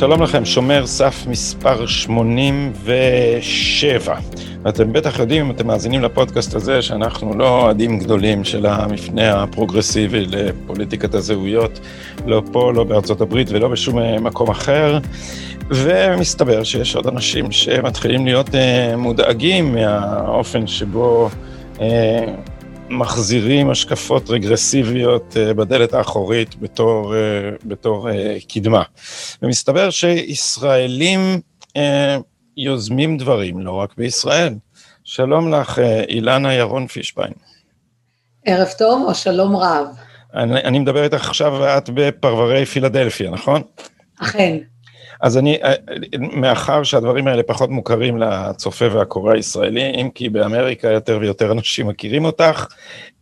שלום לכם, שומר סף מספר 87. ואתם בטח יודעים, אם אתם מאזינים לפודקאסט הזה, שאנחנו לא אוהדים גדולים של המפנה הפרוגרסיבי לפוליטיקת הזהויות, לא פה, לא בארצות הברית ולא בשום מקום אחר. ומסתבר שיש עוד אנשים שמתחילים להיות uh, מודאגים מהאופן שבו uh, מחזירים השקפות רגרסיביות אה, בדלת האחורית בתור, אה, בתור אה, קדמה. ומסתבר שישראלים יוזמים דברים, לא רק בישראל. שלום לך, אילנה ירון פישביין. ערב טוב או שלום רב. אני, אני מדבר איתך עכשיו ואת בפרברי פילדלפיה, נכון? אכן. אז אני, אה, מאחר שהדברים האלה פחות מוכרים לצופה והקורא הישראלי, אם כי באמריקה יותר ויותר אנשים מכירים אותך,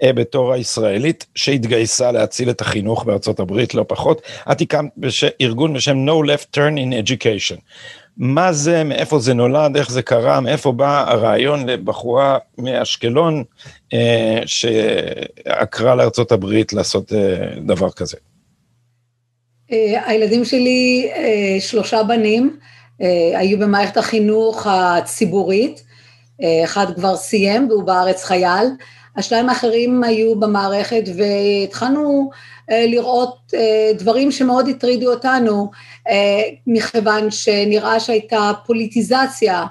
אה, בתור הישראלית שהתגייסה להציל את החינוך בארצות הברית, לא פחות. את הקמת בש... ארגון בשם No Left Turn in Education. מה זה, מאיפה זה נולד, איך זה קרה, מאיפה בא הרעיון לבחורה מאשקלון אה, שעקרה לארצות הברית לעשות אה, דבר כזה? אה, הילדים שלי, אה, שלושה בנים, אה, היו במערכת החינוך הציבורית, אחד כבר סיים והוא בארץ חייל, השניים האחרים היו במערכת והתחלנו לראות דברים שמאוד הטרידו אותנו, מכיוון שנראה שהייתה פוליטיזציה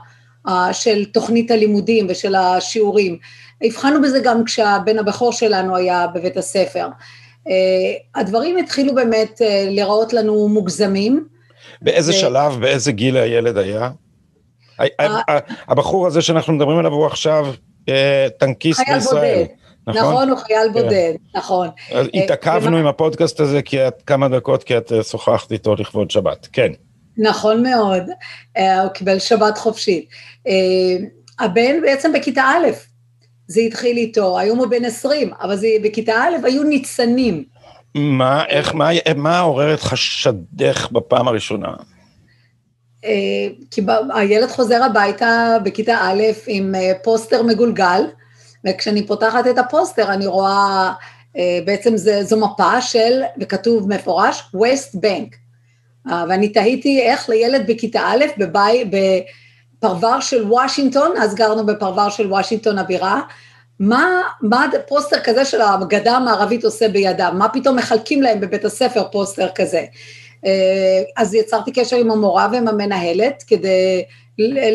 של תוכנית הלימודים ושל השיעורים. הבחנו בזה גם כשהבן הבכור שלנו היה בבית הספר. אה, הדברים התחילו באמת אה, להיראות לנו מוגזמים. באיזה ו... שלב, באיזה גיל הילד היה? אה, הבחור הזה שאנחנו מדברים עליו הוא עכשיו טנקיסט בישראל. נכון? נכון, הוא חייל כן. בודד, נכון. אז התעכבנו עם הפודקאסט הזה כי את כמה דקות, כי את שוחחת איתו לכבוד שבת, כן. נכון מאוד, הוא קיבל שבת חופשית. הבן בעצם בכיתה א', זה התחיל איתו, היום הוא בן 20, אבל זה בכיתה א' היו ניצנים. מה, איך, מה, מה עורר את חשדך בפעם הראשונה? אה, כי הילד חוזר הביתה בכיתה א' עם אה, פוסטר מגולגל, וכשאני פותחת את הפוסטר אני רואה, אה, בעצם זה, זו מפה של, וכתוב מפורש, West Bank. ואני תהיתי איך לילד בכיתה א' בבית, פרבר של וושינגטון, אז גרנו בפרבר של וושינגטון הבירה, מה, מה פוסטר כזה של הגדה המערבית עושה בידם? מה פתאום מחלקים להם בבית הספר פוסטר כזה? אה, אז יצרתי קשר עם המורה ועם המנהלת כדי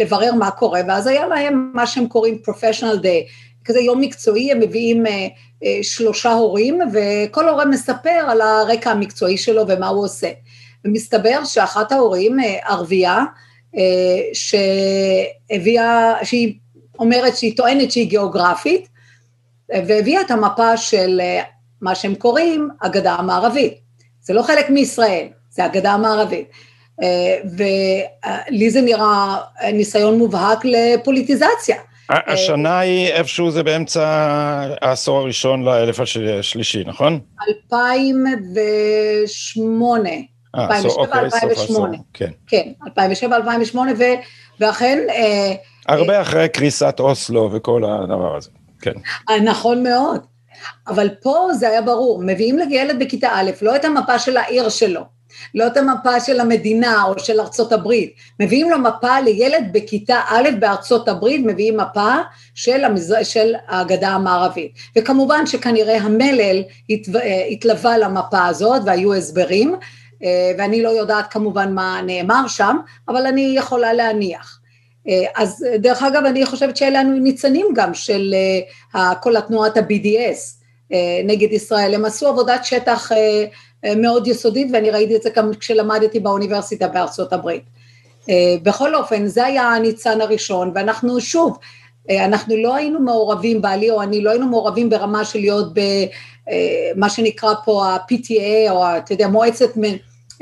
לברר מה קורה, ואז היה להם מה שהם קוראים professional day, כזה יום מקצועי, הם מביאים אה, אה, שלושה הורים, וכל הורה מספר על הרקע המקצועי שלו ומה הוא עושה. ומסתבר שאחת ההורים, ערבייה, שהביאה, שהיא אומרת שהיא טוענת שהיא גיאוגרפית, והביאה את המפה של מה שהם קוראים הגדה המערבית. זה לא חלק מישראל, זה הגדה המערבית. ולי זה נראה ניסיון מובהק לפוליטיזציה. השנה היא איפשהו זה באמצע העשור הראשון לאלף השלישי, נכון? 2008. 2007-2008. כן. כן, 2007-2008, ואכן... אה, הרבה אה, אחרי קריסת אוסלו וכל הדבר הזה, כן. אה, נכון מאוד. אבל פה זה היה ברור, מביאים לילד בכיתה א', לא את המפה של העיר שלו, לא את המפה של המדינה או של ארצות הברית, מביאים לו מפה לילד בכיתה א' בארצות הברית, מביאים מפה של, המזר... של הגדה המערבית. וכמובן שכנראה המלל התלווה למפה הזאת והיו הסברים, אה, ואני לא יודעת כמובן מה נאמר שם, אבל אני יכולה להניח. אה, אז דרך אגב, אני חושבת שאלה ניצנים גם של אה, כל התנועת ה-BDS נגד ישראל, הם עשו עבודת שטח מאוד יסודית ואני ראיתי את זה גם כשלמדתי באוניברסיטה בארצות הברית. בכל אופן, זה היה הניצן הראשון, ואנחנו שוב, אנחנו לא היינו מעורבים, בעלי או אני לא היינו מעורבים ברמה של להיות במה שנקרא פה ה-PTA, או אתה יודע, מועצת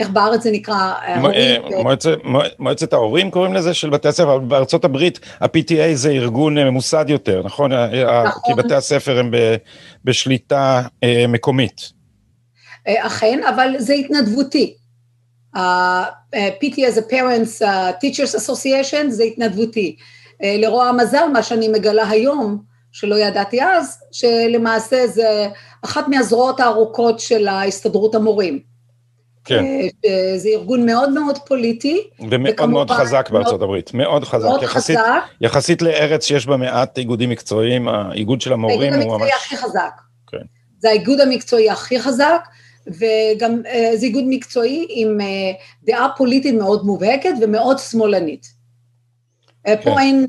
איך בארץ זה נקרא? אה, מועצת ההורים קוראים לזה של בתי הספר, בארצות הברית ה-PTA זה ארגון אה, ממוסד יותר, נכון? נכון. כי בתי הספר הם בשליטה אה, מקומית. אכן, אבל זה התנדבותי. Uh, PT as a Parents Teachers Association זה התנדבותי. לרוע המזל, מה שאני מגלה היום, שלא ידעתי אז, שלמעשה זה אחת מהזרועות הארוכות של ההסתדרות המורים. כן. זה ארגון מאוד מאוד פוליטי. ומאוד מאוד חזק בארצות הברית, מאוד חזק. מאוד יחסית, חזק. יחסית לארץ שיש בה מעט איגודים מקצועיים, האיגוד של המורים הוא ממש... האיגוד המקצועי הכי חזק. כן. זה האיגוד המקצועי הכי חזק, וגם זה איגוד מקצועי עם דעה פוליטית מאוד מובהקת ומאוד שמאלנית. פה אין,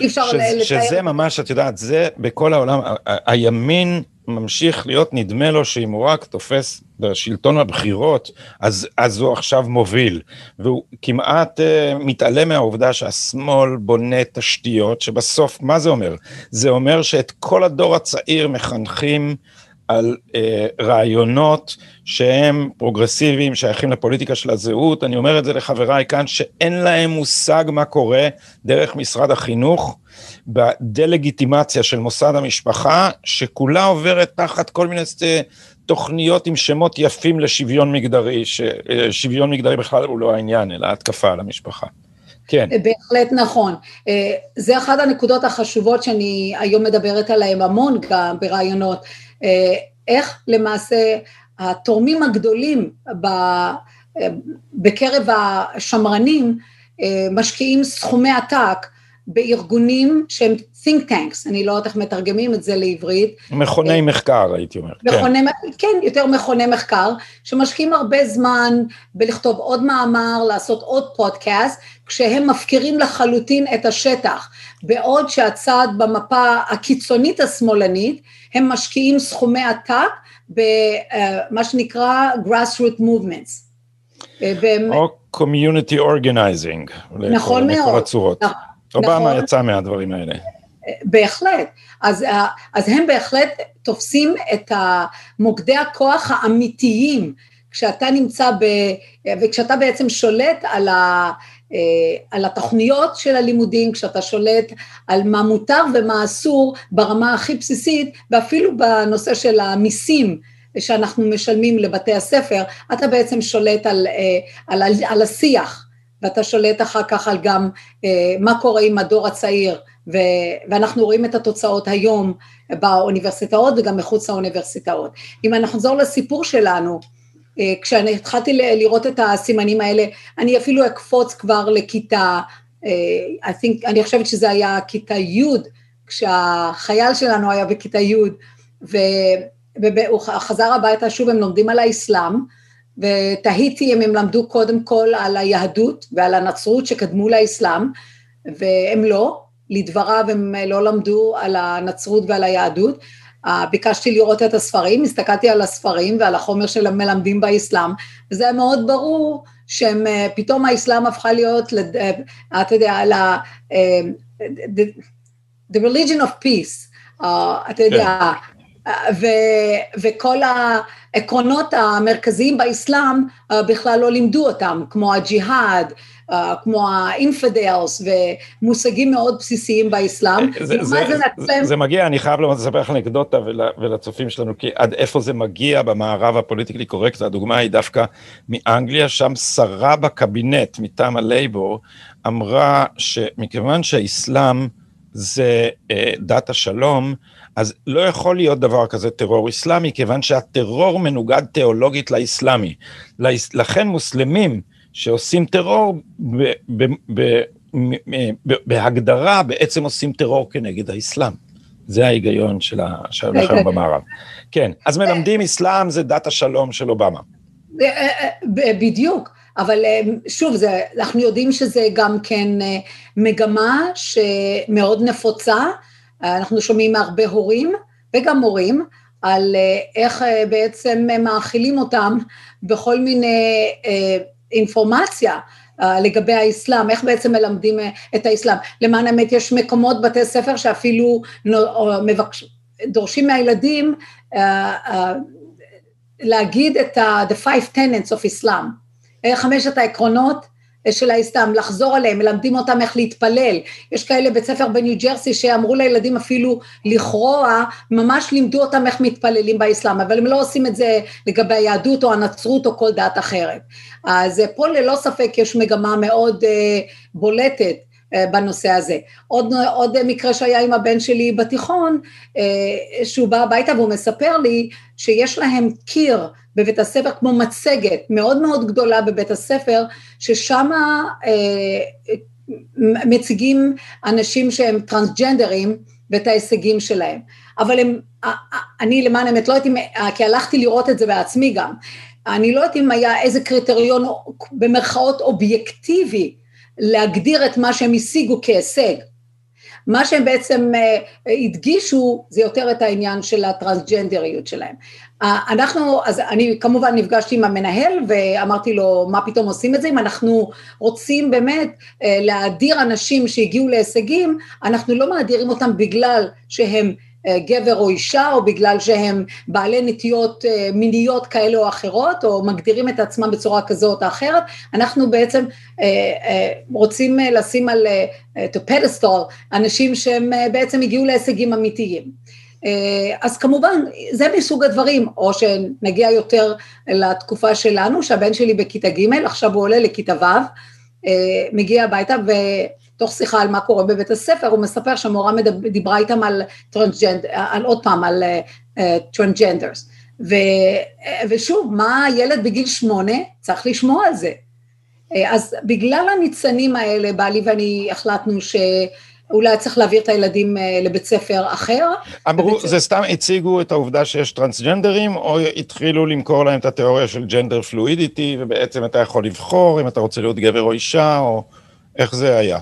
אי אפשר לתאר. שזה ממש, את יודעת, זה בכל העולם, הימין ממשיך להיות, נדמה לו שאם הוא רק תופס בשלטון הבחירות, אז, אז הוא עכשיו מוביל. והוא כמעט uh, מתעלם מהעובדה שהשמאל בונה תשתיות, שבסוף, מה זה אומר? זה אומר שאת כל הדור הצעיר מחנכים על uh, רעיונות שהם פרוגרסיביים, שייכים לפוליטיקה של הזהות, אני אומר את זה לחבריי כאן, שאין להם מושג מה קורה דרך משרד החינוך, בדה-לגיטימציה של מוסד המשפחה, שכולה עוברת תחת כל מיני תוכניות עם שמות יפים לשוויון מגדרי, ששוויון מגדרי בכלל הוא לא העניין, אלא התקפה על המשפחה. כן. בהחלט נכון. זה אחת הנקודות החשובות שאני היום מדברת עליהן המון גם ברעיונות. איך למעשה התורמים הגדולים בקרב השמרנים משקיעים סכומי עתק בארגונים שהם think tanks, אני לא יודעת איך מתרגמים את זה לעברית. מכוני מחקר, הייתי אומר. מכוני, כן. כן, יותר מכוני מחקר, שמשקיעים הרבה זמן בלכתוב עוד מאמר, לעשות עוד פודקאסט, כשהם מפקירים לחלוטין את השטח, בעוד שהצד במפה הקיצונית השמאלנית, הם משקיעים סכומי עתק במה שנקרא grassroot movements. או community organizing. נכון מאוד. לכל הצורות. נכון. אובמה נכון. יצא מהדברים האלה. בהחלט, אז, אז הם בהחלט תופסים את מוקדי הכוח האמיתיים, כשאתה נמצא ב... וכשאתה בעצם שולט על, ה, על התוכניות של הלימודים, כשאתה שולט על מה מותר ומה אסור ברמה הכי בסיסית, ואפילו בנושא של המיסים שאנחנו משלמים לבתי הספר, אתה בעצם שולט על, על, על השיח. ואתה שולט אחר כך על גם אה, מה קורה עם הדור הצעיר, ו, ואנחנו רואים את התוצאות היום באוניברסיטאות וגם מחוץ לאוניברסיטאות. אם אנחנו נחזור לסיפור שלנו, אה, כשאני התחלתי לראות את הסימנים האלה, אני אפילו אקפוץ כבר לכיתה, אה, I think, אני חושבת שזה היה כיתה י', כשהחייל שלנו היה בכיתה י', והוא חזר הביתה, שוב הם לומדים על האסלאם, ותהיתי אם הם למדו קודם כל על היהדות ועל הנצרות שקדמו לאסלאם, והם לא, לדבריו הם לא למדו על הנצרות ועל היהדות. ביקשתי לראות את הספרים, הסתכלתי על הספרים ועל החומר של המלמדים באסלאם, וזה היה מאוד ברור שהם, פתאום האסלאם הפכה להיות, אתה יודע, ה... the religion of peace, אתה יודע, כן. ו, וכל העקרונות המרכזיים באסלאם uh, בכלל לא לימדו אותם, כמו הג'יהאד, uh, כמו האינפדלס ומושגים מאוד בסיסיים באסלאם. זה, זה, זה, זה, זה מגיע, אני חייב לספר לך אנקדוטה ול, ולצופים שלנו, כי עד איפה זה מגיע במערב הפוליטיקלי קורקט, הדוגמה היא דווקא מאנגליה, שם שרה בקבינט מטעם הלייבור, אמרה שמכיוון שהאסלאם זה אה, דת השלום, אז לא יכול להיות דבר כזה טרור אסלאמי, כיוון שהטרור מנוגד תיאולוגית לאסלאמי. לכן מוסלמים שעושים טרור ב, ב, ב, בהגדרה בעצם עושים טרור כנגד האסלאם. זה ההיגיון של היום במערב. כן, אז מלמדים אסלאם זה דת השלום של אובמה. אה, אה, בדיוק. אבל שוב, זה, אנחנו יודעים שזה גם כן מגמה שמאוד נפוצה, אנחנו שומעים מהרבה הורים וגם מורים על אה, איך אה, בעצם מאכילים אותם בכל מיני אה, אינפורמציה לגבי האסלאם, איך בעצם מלמדים את האסלאם. למען האמת יש מקומות, בתי ספר שאפילו מבקש, דורשים מהילדים להגיד את ה- the five tenets of Islam, חמשת העקרונות של האסלאם, לחזור עליהם, מלמדים אותם איך להתפלל. יש כאלה בית ספר בניו ג'רסי שאמרו לילדים אפילו לכרוע, ממש לימדו אותם איך מתפללים באסלאם, אבל הם לא עושים את זה לגבי היהדות או הנצרות או כל דת אחרת. אז פה ללא ספק יש מגמה מאוד בולטת. בנושא הזה. עוד, עוד מקרה שהיה עם הבן שלי בתיכון, שהוא בא הביתה והוא מספר לי שיש להם קיר בבית הספר כמו מצגת מאוד מאוד גדולה בבית הספר, ששם אה, מציגים אנשים שהם טרנסג'נדרים ואת ההישגים שלהם. אבל הם, אני למען האמת לא הייתי, כי הלכתי לראות את זה בעצמי גם, אני לא יודעת אם היה איזה קריטריון במרכאות אובייקטיבי להגדיר את מה שהם השיגו כהישג. מה שהם בעצם uh, הדגישו זה יותר את העניין של הטרנסג'נדריות שלהם. Uh, אנחנו, אז אני כמובן נפגשתי עם המנהל ואמרתי לו מה פתאום עושים את זה, אם אנחנו רוצים באמת uh, להדיר אנשים שהגיעו להישגים, אנחנו לא מאדירים אותם בגלל שהם גבר או אישה, או בגלל שהם בעלי נטיות אה, מיניות כאלה או אחרות, או מגדירים את עצמם בצורה כזאת או אחרת, אנחנו בעצם אה, רוצים לשים על to pedestal אנשים שהם בעצם הגיעו להישגים אמיתיים. אז כמובן, זה מסוג הדברים, או שנגיע יותר לתקופה שלנו, שהבן שלי בכיתה ג', עכשיו הוא עולה לכיתה ו', מגיע הביתה ו... תוך שיחה על מה קורה בבית הספר, הוא מספר שהמורה דיברה איתם על טרנסג'נדר, על עוד פעם, על transgenders. אה, אה, ושוב, מה ילד בגיל שמונה צריך לשמוע על זה. אה, אז בגלל הניצנים האלה, בעלי ואני החלטנו ש... אולי צריך להעביר את הילדים לבית ספר אחר. אמרו, זה סתם הציגו את העובדה שיש טרנסג'נדרים, או התחילו למכור להם את התיאוריה של gender fluidity, ובעצם אתה יכול לבחור אם אתה רוצה להיות גבר או אישה, או איך זה היה?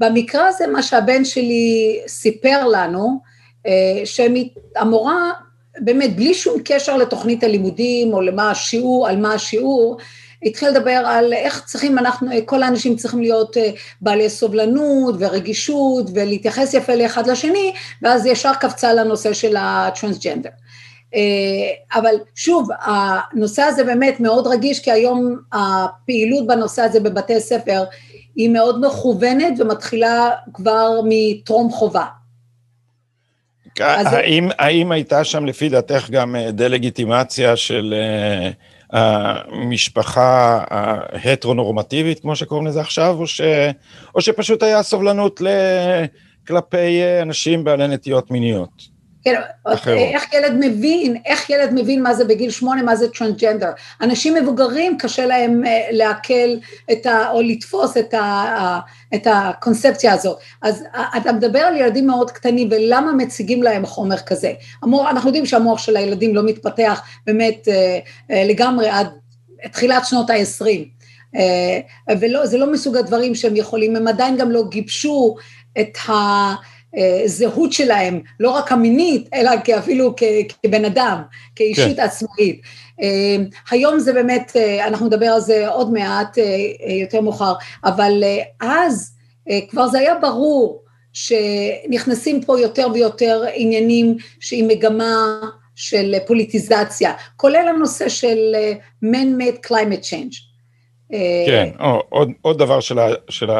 במקרה הזה מה שהבן שלי סיפר לנו, אה, שהמורה באמת בלי שום קשר לתוכנית הלימודים או למה השיעור, על מה השיעור, התחיל לדבר על איך צריכים אנחנו, כל האנשים צריכים להיות אה, בעלי סובלנות ורגישות ולהתייחס יפה לאחד לשני, ואז ישר קפצה לנושא של הטרנסג'נדר. אה, אבל שוב, הנושא הזה באמת מאוד רגיש, כי היום הפעילות בנושא הזה בבתי ספר היא מאוד מכוונת ומתחילה כבר מטרום חובה. האם, האם הייתה שם לפי דעתך גם אה, דה-לגיטימציה של uh, המשפחה ההטרונורמטיבית, כמו שקוראים לזה עכשיו, או, ש, או שפשוט היה סובלנות ל, כלפי אה, אנשים בעלי נטיות מיניות? כן, איך ילד מבין, איך ילד מבין מה זה בגיל שמונה, מה זה טרנסג'נדר. אנשים מבוגרים קשה להם אה, לעכל את ה... או לתפוס את, ה, את הקונספציה הזאת. אז אה, אתה מדבר על ילדים מאוד קטנים ולמה מציגים להם חומר כזה. המוח, אנחנו יודעים שהמוח של הילדים לא מתפתח באמת אה, לגמרי עד תחילת שנות ה-20. וזה לא מסוג הדברים שהם יכולים, הם עדיין גם לא גיבשו את ה... הזהות שלהם, לא רק המינית, אלא אפילו כבן אדם, כאישית כן. עצמאית. אה, היום זה באמת, אה, אנחנו נדבר על זה עוד מעט אה, יותר מאוחר, אבל אז כבר זה היה ברור שנכנסים פה יותר ויותר עניינים שעם מגמה של פוליטיזציה, כולל הנושא של man-made climate change. כן, עוד, עוד דבר של, ה, של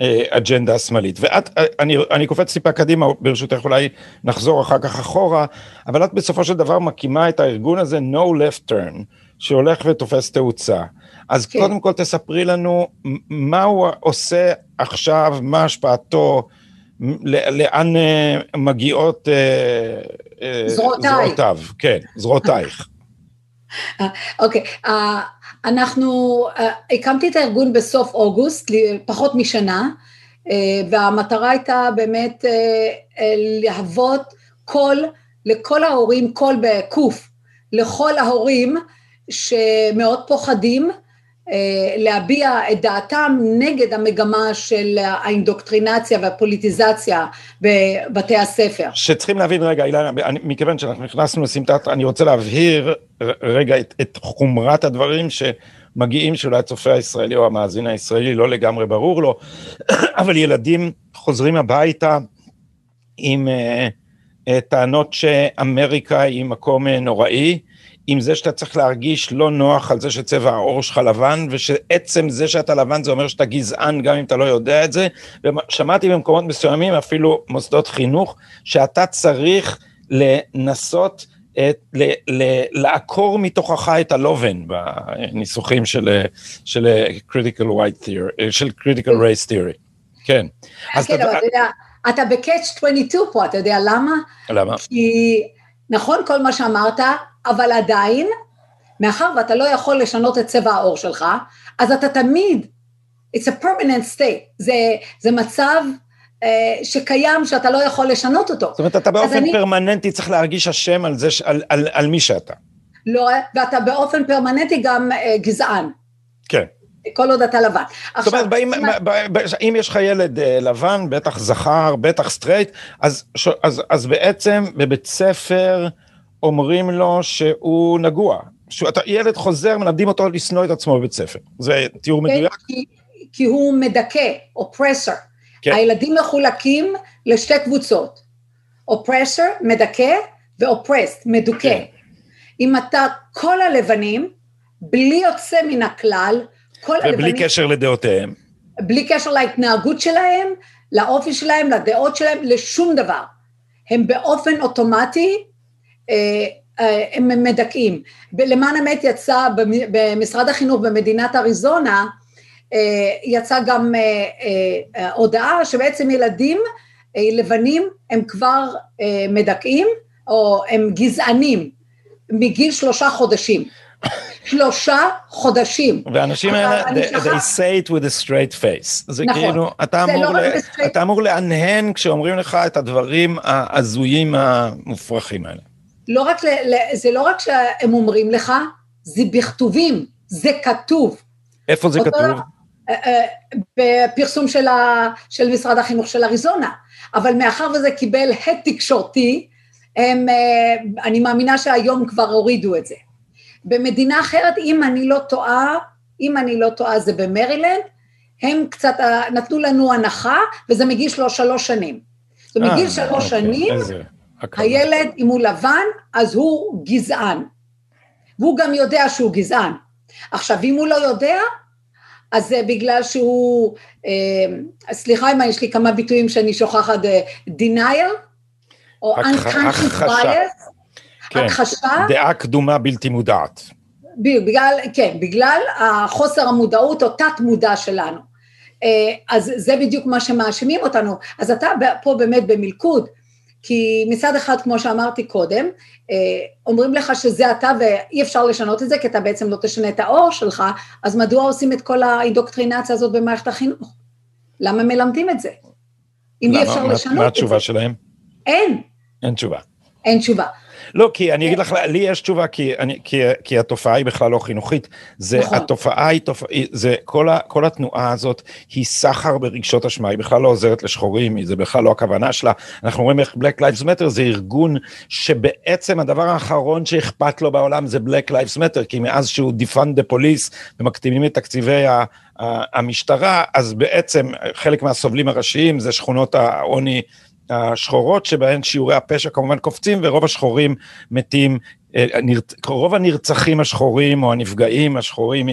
ה... אג'נדה השמאלית. ואת, אני, אני קופץ טיפה קדימה, ברשותך אולי נחזור אחר כך אחורה, אבל את בסופו של דבר מקימה את הארגון הזה No Left Turn, שהולך ותופס תאוצה. אז כן. קודם כל תספרי לנו מה הוא עושה עכשיו, מה השפעתו, לאן אה, מגיעות אה, אה, זרועותיו, כן, זרועותייך. אוקיי, okay, אנחנו, uh, הקמתי את הארגון בסוף אוגוסט, פחות משנה, uh, והמטרה הייתה באמת uh, להוות קול לכל ההורים, קול בקוף, לכל ההורים שמאוד פוחדים אה, להביע את דעתם נגד המגמה של האינדוקטרינציה והפוליטיזציה בבתי הספר. שצריכים להבין רגע, אילנה, מכיוון שאנחנו נכנסנו לסמטת, אני רוצה להבהיר רגע את, את חומרת הדברים שמגיעים שאולי הצופה הישראלי או המאזין הישראלי לא לגמרי ברור לו, אבל ילדים חוזרים הביתה עם uh, uh, טענות שאמריקה היא מקום uh, נוראי, עם זה שאתה צריך להרגיש לא נוח על זה שצבע העור שלך לבן, ושעצם זה שאתה לבן זה אומר שאתה גזען גם אם אתה לא יודע את זה, ושמעתי במקומות מסוימים, אפילו מוסדות חינוך, שאתה צריך לנסות את, ל, ל, לעקור מתוכך את הלובן בניסוחים של, של critical white theory, של critical race theory, כן. כן, אתה, אתה יודע, אתה ב-catch 22 פה, אתה יודע למה? למה? כי נכון כל מה שאמרת, אבל עדיין, מאחר ואתה לא יכול לשנות את צבע העור שלך, אז אתה תמיד, it's a permanent state, זה, זה מצב אה, שקיים שאתה לא יכול לשנות אותו. זאת אומרת, אתה באופן אני... פרמננטי צריך להרגיש אשם על, זה, על, על, על מי שאתה. לא, ואתה באופן פרמננטי גם אה, גזען. כן. כל עוד אתה לבן. זאת אומרת, באים, אם יש לך ילד אה, לבן, בטח זכר, בטח סטרייט, אז, אז, אז בעצם בבית ספר אומרים לו שהוא נגוע. שהוא, אתה, ילד חוזר, מלמדים אותו לשנוא את עצמו בבית ספר. זה תיאור כן, מדויק? כי, כי הוא מדכא, אופרסור. כן. הילדים מחולקים לשתי קבוצות, אופרסור, מדכא, ואופרסט, מדוכא. כן. אם אתה כל הלבנים, בלי יוצא מן הכלל, כל ובלי הלבנים... ובלי קשר לדעותיהם. בלי קשר להתנהגות שלהם, לאופי שלהם, לדעות שלהם, לשום דבר. הם באופן אוטומטי, אה, אה, הם מדכאים. למען האמת יצא במשרד החינוך במדינת אריזונה, אה, יצאה גם הודעה שבעצם ילדים לבנים הם כבר מדכאים, או הם גזענים מגיל שלושה חודשים. שלושה חודשים. והאנשים האלה, they, they say it with a straight face. זה נכון. כאילו, אתה אמור, לא ל... אתה אמור להנהן כשאומרים לך את הדברים ההזויים המופרכים האלה. לא רק, זה לא רק שהם אומרים לך, זה בכתובים, זה כתוב. איפה זה כתוב? אה, אה, בפרסום של, ה, של משרד החינוך של אריזונה, אבל מאחר וזה קיבל הד תקשורתי, הם, אה, אני מאמינה שהיום כבר הורידו את זה. במדינה אחרת, אם אני לא טועה, אם אני לא טועה זה במרילנד, הם קצת נתנו לנו הנחה, וזה מגיל שלוש, שלוש שנים. זאת אומרת, מגיל שלוש אוקיי, שנים. הילד, אם הוא לבן, אז הוא גזען. והוא גם יודע שהוא גזען. עכשיו, אם הוא לא יודע, אז זה בגלל שהוא, אה, סליחה אם יש לי כמה ביטויים שאני שוכחת, אה, denial, או unconscious bias, הכחשה. דעה קדומה בלתי מודעת. בגלל, כן, בגלל החוסר המודעות או תת מודע שלנו. אה, אז זה בדיוק מה שמאשימים אותנו. אז אתה פה באמת במלכוד, כי מצד אחד, כמו שאמרתי קודם, אה, אומרים לך שזה אתה ואי אפשר לשנות את זה, כי אתה בעצם לא תשנה את האור שלך, אז מדוע עושים את כל האינדוקטרינציה הזאת במערכת החינוך? למה מלמדים את זה? אם אי אפשר לשנות את זה. מה התשובה שלהם? אין. אין תשובה. אין תשובה. לא, כי אני אגיד לך, לי יש תשובה, כי, אני, כי, כי התופעה היא בכלל לא חינוכית. זה, נכון. התופעה היא, תופעה, זה, כל, ה, כל התנועה הזאת היא סחר ברגשות אשמה, היא בכלל לא עוזרת לשחורים, זה בכלל לא הכוונה שלה. אנחנו רואים איך Black Lives Matter זה ארגון שבעצם הדבר האחרון שאכפת לו בעולם זה Black Lives Matter, כי מאז שהוא defund the police ומקטינים את תקציבי ה... המשטרה, אז בעצם חלק מהסובלים הראשיים זה שכונות העוני השחורות שבהן שיעורי הפשע כמובן קופצים ורוב השחורים מתים, אה, רוב הנרצחים השחורים או הנפגעים השחורים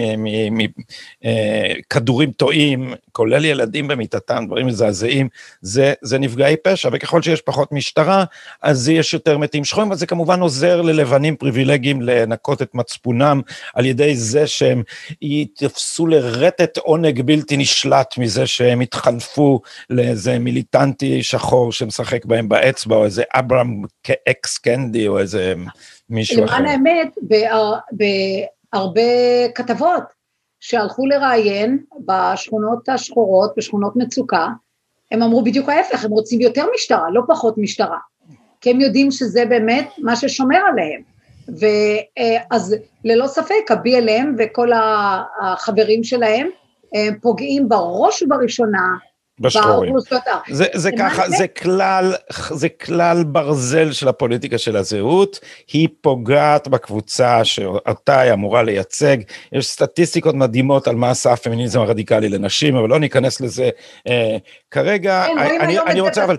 מכדורים אה, טועים, כולל ילדים במיטתם, דברים מזעזעים, זה, זה נפגעי פשע, וככל שיש פחות משטרה, אז יש יותר מתים שחורים, וזה כמובן עוזר ללבנים פריבילגיים לנקות את מצפונם על ידי זה שהם יתפסו לרטט עונג בלתי נשלט מזה שהם התחנפו לאיזה מיליטנטי שחור שמשחק בהם באצבע, או איזה אברהם אקס קנדי, או איזה מישהו אחר. למען האמת, בהרבה כתבות שהלכו לראיין בשכונות השחורות, בשכונות מצוקה, הם אמרו בדיוק ההפך, הם רוצים יותר משטרה, לא פחות משטרה, כי הם יודעים שזה באמת מה ששומר עליהם. ואז ללא ספק ה-BLM וכל החברים שלהם פוגעים בראש ובראשונה בשחורים. זה, זה ככה, זה כלל, זה כלל ברזל של הפוליטיקה של הזהות, היא פוגעת בקבוצה שאותה היא אמורה לייצג, יש סטטיסטיקות מדהימות על מה עשה הפמיניזם הרדיקלי לנשים, אבל לא ניכנס לזה אה, כרגע, כן, אני, אני, אני רוצה, אבל,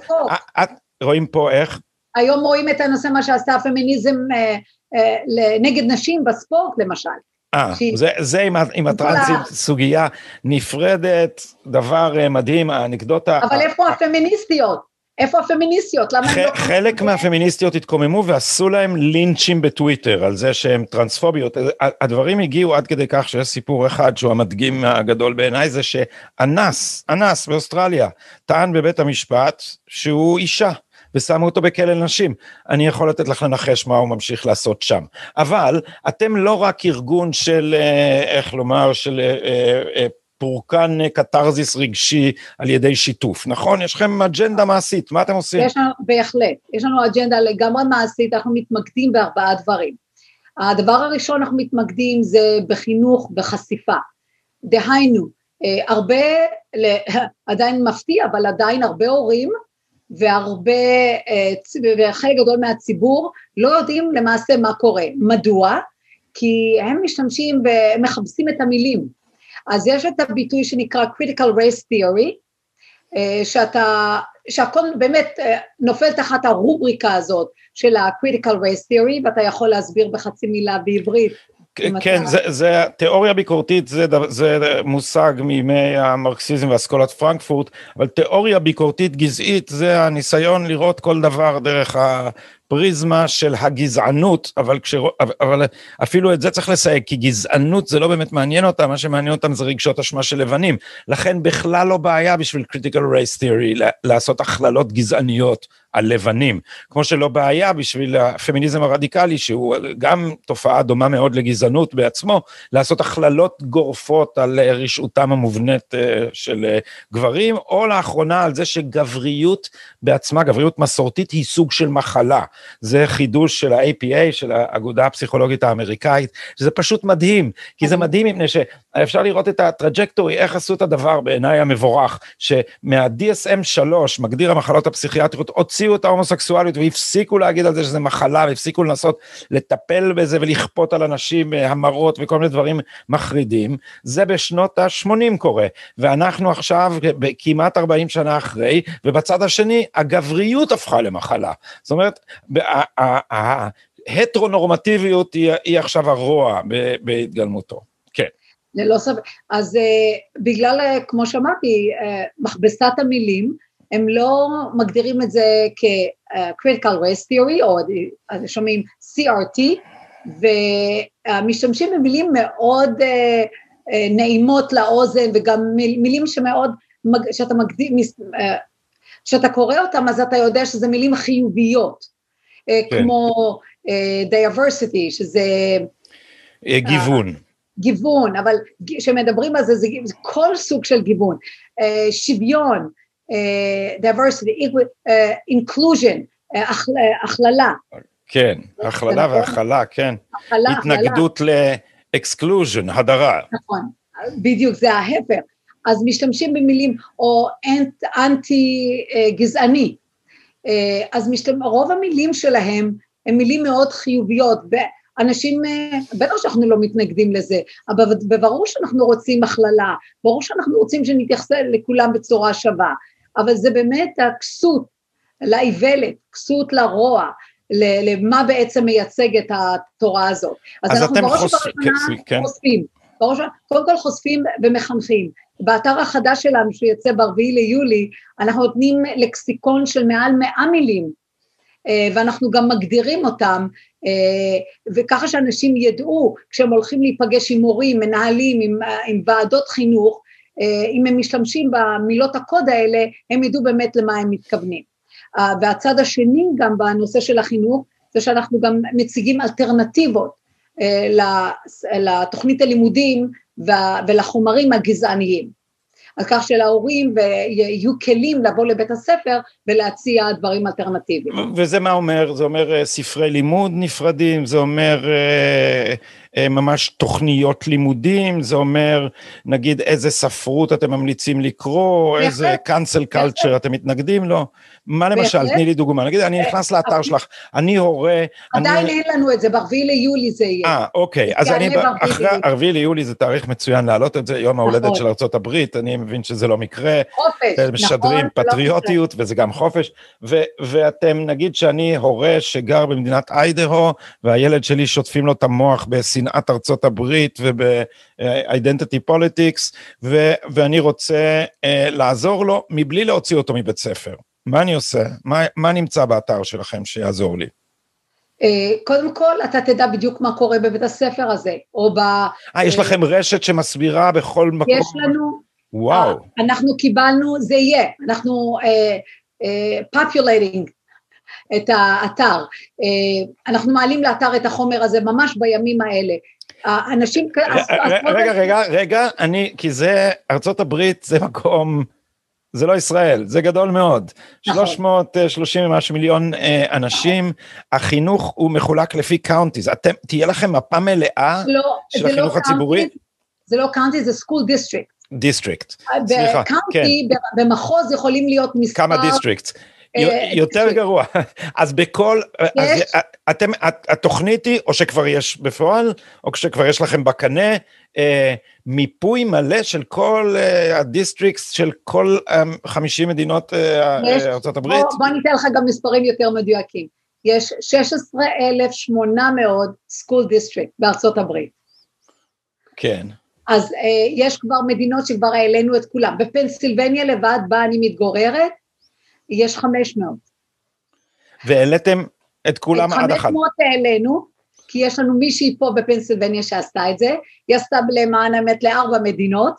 את, רואים פה איך? היום רואים את הנושא, מה שעשתה הפמיניזם אה, אה, נגד נשים בספורט למשל. אה, זה, זה עם, עם הטרנסים סוגיה נפרדת, דבר אה, מדהים, האנקדוטה... אבל איפה הפמיניסטיות? איפה הפמיניסטיות? למה הם לא... חלק מהפמיניסטיות התקוממו ועשו להם לינצ'ים בטוויטר על זה שהן טרנספוביות. הדברים הגיעו עד כדי כך שיש סיפור אחד שהוא המדגים הגדול בעיניי, זה שאנס, אנס באוסטרליה, טען בבית המשפט שהוא אישה. ושמו אותו בכלא נשים. אני יכול לתת לך לנחש מה הוא ממשיך לעשות שם. אבל אתם לא רק ארגון של, אה, איך לומר, של אה, אה, פורקן קתרזיס רגשי על ידי שיתוף, נכון? יש לכם אג'נדה מעשית, מה אתם עושים? יש לנו, בהחלט, יש לנו אג'נדה לגמרי מעשית, אנחנו מתמקדים בארבעה דברים. הדבר הראשון אנחנו מתמקדים זה בחינוך, בחשיפה. דהיינו, הרבה, עדיין מפתיע, אבל עדיין הרבה הורים והרבה, וחלק גדול מהציבור לא יודעים למעשה מה קורה. מדוע? כי הם משתמשים ומכבסים את המילים. אז יש את הביטוי שנקרא critical race theory, אה, שאתה, שהכל באמת אה, נופל תחת הרובריקה הזאת של ה-critical race theory, ואתה יכול להסביר בחצי מילה בעברית. כן. זה, זה תיאוריה ביקורתית, זה, זה מושג מימי המרקסיזם ואסכולת פרנקפורט, אבל תיאוריה ביקורתית גזעית זה הניסיון לראות כל דבר דרך ה... פריזמה של הגזענות, אבל, כשר, אבל אפילו את זה צריך לסייג, כי גזענות זה לא באמת מעניין אותם, מה שמעניין אותם זה רגשות אשמה של לבנים. לכן בכלל לא בעיה בשביל critical race theory לעשות הכללות גזעניות על לבנים, כמו שלא בעיה בשביל הפמיניזם הרדיקלי, שהוא גם תופעה דומה מאוד לגזענות בעצמו, לעשות הכללות גורפות על רשעותם המובנית אה, של אה, גברים, או לאחרונה על זה שגבריות בעצמה, גבריות מסורתית היא סוג של מחלה. זה חידוש של ה-APA, של האגודה הפסיכולוגית האמריקאית, שזה פשוט מדהים, כי זה מדהים מפני שאפשר לראות את הטראג'קטורי, איך עשו את הדבר בעיניי המבורך, שמה-DSM 3, מגדיר המחלות הפסיכיאטריות, הוציאו את ההומוסקסואליות והפסיקו להגיד על זה שזה מחלה, והפסיקו לנסות לטפל בזה ולכפות על אנשים אה, המרות וכל מיני דברים מחרידים, זה בשנות ה-80 קורה, ואנחנו עכשיו כמעט 40 שנה אחרי, ובצד השני הגבריות הפכה למחלה. זאת אומרת, ההטרונורמטיביות היא, היא עכשיו הרוע בהתגלמותו, כן. ללא סבב. אז uh, בגלל, uh, כמו שאמרתי, uh, מכבסת המילים, הם לא מגדירים את זה כ-critical race theory, או שומעים CRT, ומשתמשים במילים מאוד נעימות לאוזן, וגם מילים שמאוד, שאתה מגדיר, כשאתה קורא אותם אז אתה יודע שזה מילים חיוביות. אה, כן. כמו uh, diversity, שזה... אה, גיוון. Uh, גיוון, אבל כשמדברים על זה, זה, זה כל סוג של גיוון. Uh, שוויון, uh, diversity, uh, inclusion, אה, הכללה. כן, הכללה נכון? והכלה, כן. הכלה, התנגדות ל exclusion, הדרה. נכון, בדיוק, זה ההפך. אז משתמשים במילים, או אנטי גזעני, אה, אז משתמע, רוב המילים שלהם הם מילים מאוד חיוביות, ואנשים, אה, בטח שאנחנו לא מתנגדים לזה, אבל בברור שאנחנו רוצים הכללה, ברור שאנחנו רוצים שנתייחס לכולם בצורה שווה, אבל זה באמת הכסות לאיוולת, כסות לרוע, למה בעצם מייצג את התורה הזאת. אז, אז אנחנו בראש ובראשונה כן. חושפים, בראש, קודם כל חושפים ומחנכים. באתר החדש שלנו שיוצא ברביעי ליולי, אנחנו נותנים לקסיקון של מעל מאה מילים, אה, ואנחנו גם מגדירים אותם, אה, וככה שאנשים ידעו כשהם הולכים להיפגש עם מורים, מנהלים, עם, עם ועדות חינוך, אה, אם הם משתמשים במילות הקוד האלה, הם ידעו באמת למה הם מתכוונים. והצד השני גם בנושא של החינוך, זה שאנחנו גם מציגים אלטרנטיבות לתוכנית הלימודים ולחומרים הגזעניים. על כך שלהורים יהיו כלים לבוא לבית הספר ולהציע דברים אלטרנטיביים. וזה מה אומר? זה אומר אה, ספרי לימוד נפרדים, זה אומר אה, ממש תוכניות לימודים, זה אומר נגיד איזה ספרות אתם ממליצים לקרוא, איזה cancel culture אתם מתנגדים לו, מה למשל, תני לי דוגמה, נגיד אני נכנס לאתר שלך, אני הורה... עדיין אין לנו את זה, ברביעי ליולי זה יהיה. אה, אוקיי, אז אני, אחרי הרביעי ליולי זה תאריך מצוין להעלות את זה, יום ההולדת נכון. של ארה"ב, אני מבין שזה לא מקרה. חופש, נכון. משדרים לא פטריוטיות וזה גם חופש, ואתם נגיד שאני הורה שגר במדינת איידהו, והילד שלי שוטפים לו את המוח בשנאת ארצות הברית וב-identity politics, ואני רוצה uh, לעזור לו מבלי להוציא אותו מבית ספר. מה אני עושה? מה, מה נמצא באתר שלכם שיעזור לי? אה, קודם כל, אתה תדע בדיוק מה קורה בבית הספר הזה, או ב... אה, יש לכם רשת שמסבירה בכל מקום? יש לנו. וואו. אה, אנחנו קיבלנו, זה יהיה, אנחנו populating אה, אה, את האתר. אנחנו מעלים לאתר את החומר הזה ממש בימים האלה. אנשים... רגע, רגע, רגע, אני, כי זה, ארצות הברית זה מקום... זה לא ישראל, זה גדול מאוד. נכון. 330 ומשהו מיליון אה, אנשים, החינוך הוא מחולק לפי counties. אתם, תהיה לכם מפה מלאה לא, של החינוך לא הציבורי? זה לא county, זה school district. district, סליחה, כן. במחוז יכולים להיות מספר... כמה district? אה, יותר גרוע. אז בכל, אז אתם, התוכנית היא, או שכבר יש בפועל, או שכבר יש לכם בקנה, אה, מיפוי מלא של כל אה, ה districts של כל 50 מדינות ארצות הברית? בוא, בוא ניתן לך גם מספרים יותר מדויקים. יש 16,800 school district בארצות הברית. כן. אז אה, יש כבר מדינות שכבר העלינו את כולם. בפנסילבניה לבד, בה אני מתגוררת, יש 500. והעליתם את כולם עד אחת. את 500 העלינו, כי יש לנו מישהי פה בפנסילבניה שעשתה את זה, היא עשתה למען האמת לארבע מדינות,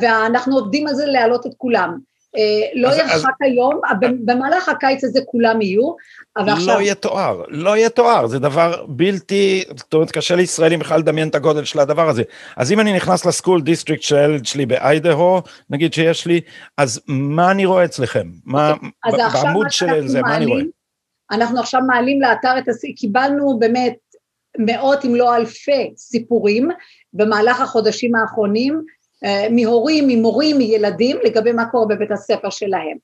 ואנחנו עובדים על זה להעלות את כולם. אה, לא ירחק. היום, במהלך הקיץ הזה כולם יהיו, אבל לא עכשיו... לא יתואר, לא יתואר, זה דבר בלתי, זאת אומרת קשה לישראלים בכלל לדמיין את הגודל של הדבר הזה. אז אם אני נכנס ל school district של הילד שלי באיידהו, נגיד שיש לי, אז מה אני רואה אצלכם? מה, אוקיי, בעמוד של זה, מה אני רואה? אנחנו עכשיו מעלים לאתר את הסיפור, קיבלנו באמת מאות אם לא אלפי סיפורים במהלך החודשים האחרונים, אה, מהורים, ממורים, מילדים, לגבי מה קורה בבית הספר שלהם.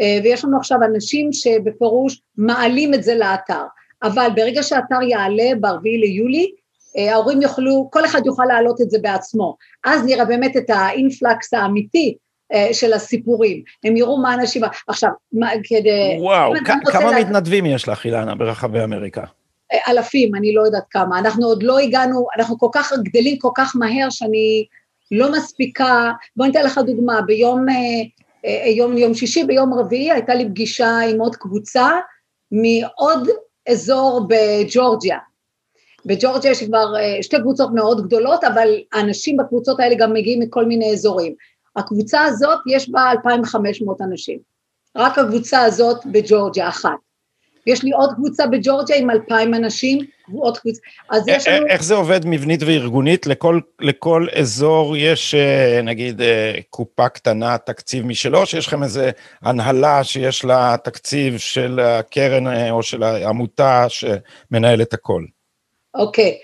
אה, ויש לנו עכשיו אנשים שבפירוש מעלים את זה לאתר, אבל ברגע שהאתר יעלה ברביעי ליולי, אה, ההורים יוכלו, כל אחד יוכל להעלות את זה בעצמו, אז נראה באמת את האינפלקס האמיתי של הסיפורים, הם יראו מה אנשים, עכשיו, מה, כדי... וואו, כמה לה... מתנדבים יש לך, אילנה, ברחבי אמריקה? אלפים, אני לא יודעת כמה, אנחנו עוד לא הגענו, אנחנו כל כך גדלים כל כך מהר שאני לא מספיקה, בוא ניתן לך דוגמה, ביום אה, אה, יום, יום שישי, ביום רביעי הייתה לי פגישה עם עוד קבוצה מעוד אזור בג'ורג'יה. בג'ורג'יה יש כבר אה, שתי קבוצות מאוד גדולות, אבל האנשים בקבוצות האלה גם מגיעים מכל מיני אזורים. הקבוצה הזאת יש בה 2,500 אנשים, רק הקבוצה הזאת בג'ורג'יה אחת. יש לי עוד קבוצה בג'ורג'יה עם אלפיים אנשים, עוד קבוצה, אז יש לנו... איך זה עובד מבנית וארגונית? לכל, לכל אזור יש אה, נגיד אה, קופה קטנה, תקציב משלו, שיש לכם איזה הנהלה שיש לה תקציב של הקרן אה, או של העמותה שמנהלת הכל? אוקיי,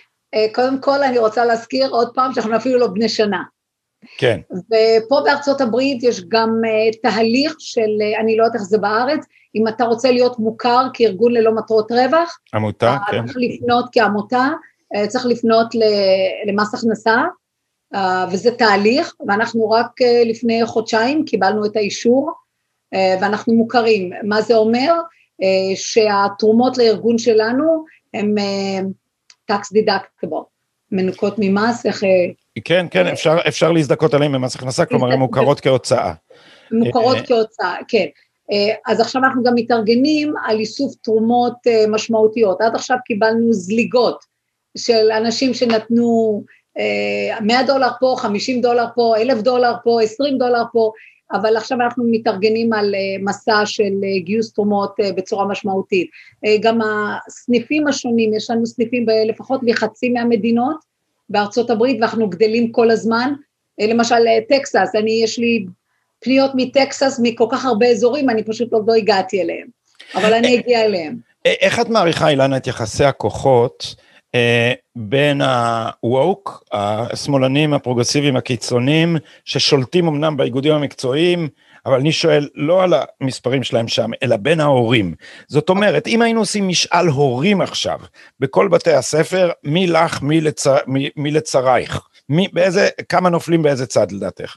קודם כל אני רוצה להזכיר עוד פעם שאנחנו אפילו לא בני שנה. כן. ופה בארצות הברית יש גם תהליך של, אני לא יודעת איך זה בארץ, אם אתה רוצה להיות מוכר כארגון ללא מטרות רווח, עמותה, כן. צריך לפנות כעמותה, אה, צריך לפנות למס הכנסה, אה, וזה תהליך, ואנחנו רק אה, לפני חודשיים קיבלנו את האישור, ואנחנו מוכרים. מה זה אומר? שהתרומות לארגון שלנו הם tax deductible, מנוקות ממס, איך... כן, כן, אפשר, אפשר להזדכות עליהם במס הכנסה, כלומר הן מוכרות כהוצאה. מוכרות כהוצאה, כן. אה, אז עכשיו אנחנו גם מתארגנים על איסוף תרומות אה, משמעותיות. עד עכשיו קיבלנו זליגות של אנשים שנתנו 100 אה, דולר פה, 50 דולר פה, 1,000 דולר פה, 20 דולר פה, אבל עכשיו אנחנו מתארגנים על מסע של גיוס תרומות בצורה משמעותית. גם הסניפים השונים, יש לנו סניפים לפחות בחצי מהמדינות בארצות הברית ואנחנו גדלים כל הזמן. למשל טקסס, אני יש לי פניות מטקסס, מכל כך הרבה אזורים, אני פשוט עוד לא הגעתי אליהם, אבל אני אגיע אליהם. איך את מעריכה, אילנה, את יחסי הכוחות אה, בין ה-woke, השמאלנים הפרוגרסיביים הקיצוניים, ששולטים אמנם באיגודים המקצועיים, אבל אני שואל לא על המספרים שלהם שם, אלא בין ההורים. זאת אומרת, אם היינו עושים משאל הורים עכשיו, בכל בתי הספר, מי לך, מי, לצ... מי, מי לצרייך? מי, באיזה, כמה נופלים באיזה צד לדעתך?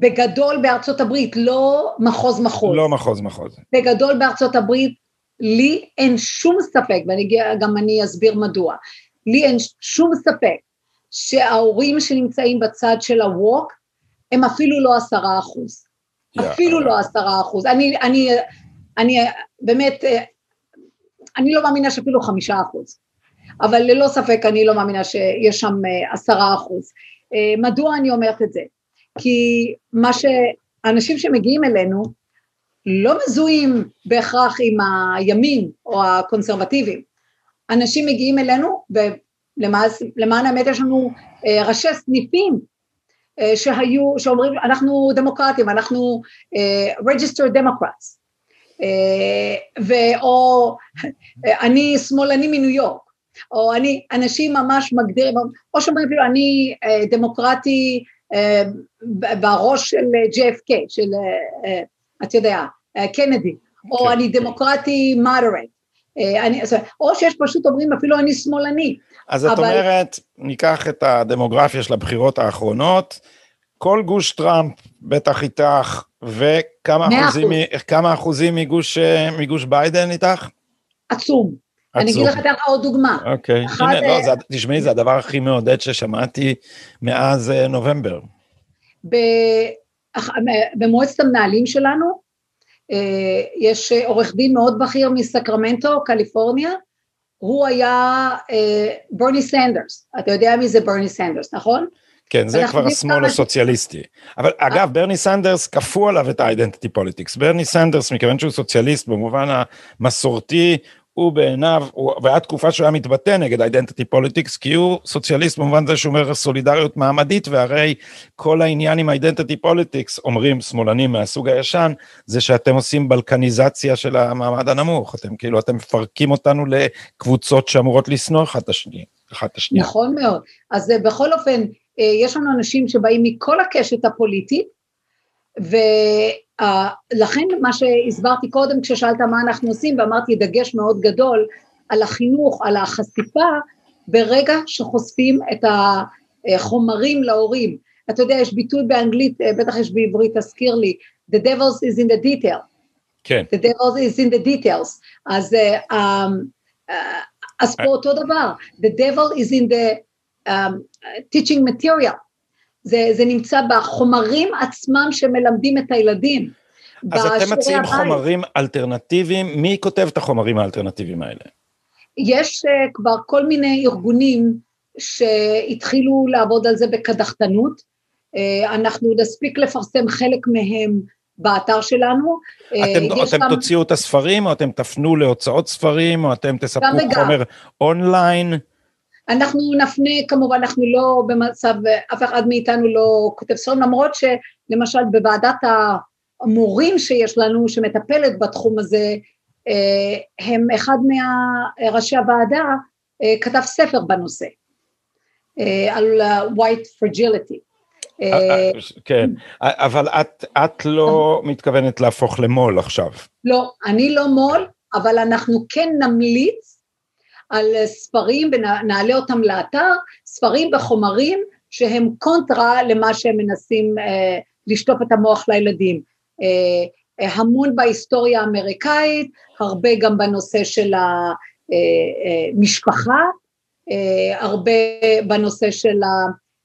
בגדול בארצות הברית, לא מחוז מחוז. לא מחוז מחוז. בגדול בארצות הברית, לי אין שום ספק, וגם אני אסביר מדוע, לי אין שום ספק שההורים שנמצאים בצד של הווק הם אפילו לא עשרה אחוז. Yeah, אפילו לא עשרה אחוז. אני, אני, אני באמת, אני לא מאמינה שאפילו חמישה אחוז. אבל ללא ספק אני לא מאמינה שיש שם עשרה אחוז. מדוע אני אומרת את זה? כי מה שאנשים שמגיעים אלינו לא מזוהים בהכרח עם הימין או הקונסרבטיבים. אנשים מגיעים אלינו ולמען האמת יש לנו אה, ראשי סניפים אה, שהיו, שאומרים אנחנו דמוקרטים, אנחנו uh, registered democrats, uh, ואו אני שמאלני מניו יורק, או אני, אנשים ממש מגדירים, או שאומרים אפילו אני דמוקרטי בראש של JFK, של, אתה יודע, קנדי, או כן. אני דמוקרטי moderate, או שיש פשוט אומרים אפילו אני שמאלני. אז את אומרת, ניקח את הדמוגרפיה של הבחירות האחרונות, כל גוש טראמפ בטח איתך, וכמה אחוזים, כמה אחוזים מגוש, מגוש ביידן איתך? עצום. אני אגיד לך לך עוד דוגמה. אוקיי, הנה, לא, זה, תשמעי, זה הדבר הכי מעודד ששמעתי מאז נובמבר. במועצת המנהלים שלנו, אה, יש עורך דין מאוד בכיר מסקרמנטו, קליפורניה, הוא היה אה, ברני סנדרס, אתה יודע מי זה ברני סנדרס, נכון? כן, זה כבר השמאל הסוציאליסטי. אבל אגב, ברני סנדרס כפו עליו את ה identity politics. ברני סנדרס, מכיוון שהוא סוציאליסט במובן המסורתי, הוא בעיניו, והיה תקופה שהוא היה מתבטא נגד identity politics, כי הוא סוציאליסט במובן זה שהוא אומר סולידריות מעמדית, והרי כל העניין עם identity politics, אומרים שמאלנים מהסוג הישן, זה שאתם עושים בלקניזציה של המעמד הנמוך, אתם כאילו, אתם מפרקים אותנו לקבוצות שאמורות לשנוא אחת את השנייה. נכון מאוד. אז בכל אופן, אה, יש לנו אנשים שבאים מכל הקשת הפוליטית, ולכן מה שהסברתי קודם כששאלת מה אנחנו עושים, ואמרתי דגש מאוד גדול על החינוך, על החשיפה, ברגע שחושפים את החומרים להורים. אתה יודע, יש ביטוי באנגלית, אה, בטח יש בעברית, תזכיר לי, The devils is in the detail. כן. The devils is in the details. אז, uh, um, uh, אז פה אותו דבר, The devil is in the um, teaching material, זה, זה נמצא בחומרים עצמם שמלמדים את הילדים. אז אתם מציעים הבית. חומרים אלטרנטיביים, מי כותב את החומרים האלטרנטיביים האלה? יש uh, כבר כל מיני ארגונים שהתחילו לעבוד על זה בקדחתנות, uh, אנחנו נספיק לפרסם חלק מהם באתר שלנו. אה, אתם, אתם גם... תוציאו את הספרים, או אתם תפנו להוצאות ספרים, או אתם תספקו חומר אונליין? אנחנו נפנה, כמובן, אנחנו לא במצב, אף אחד מאיתנו לא כותב ספרים, למרות שלמשל בוועדת המורים שיש לנו, שמטפלת בתחום הזה, אה, הם אחד מראשי הוועדה אה, כתב ספר בנושא, אה, על white fragility. כן, אבל את, את לא מתכוונת להפוך למו"ל עכשיו. לא, אני לא מו"ל, אבל אנחנו כן נמליץ על ספרים ונעלה אותם לאתר, ספרים וחומרים שהם קונטרה למה שהם מנסים אה, לשטוף את המוח לילדים. אה, אה, המון בהיסטוריה האמריקאית, הרבה גם בנושא של המשפחה, אה, אה, אה, הרבה בנושא של ה...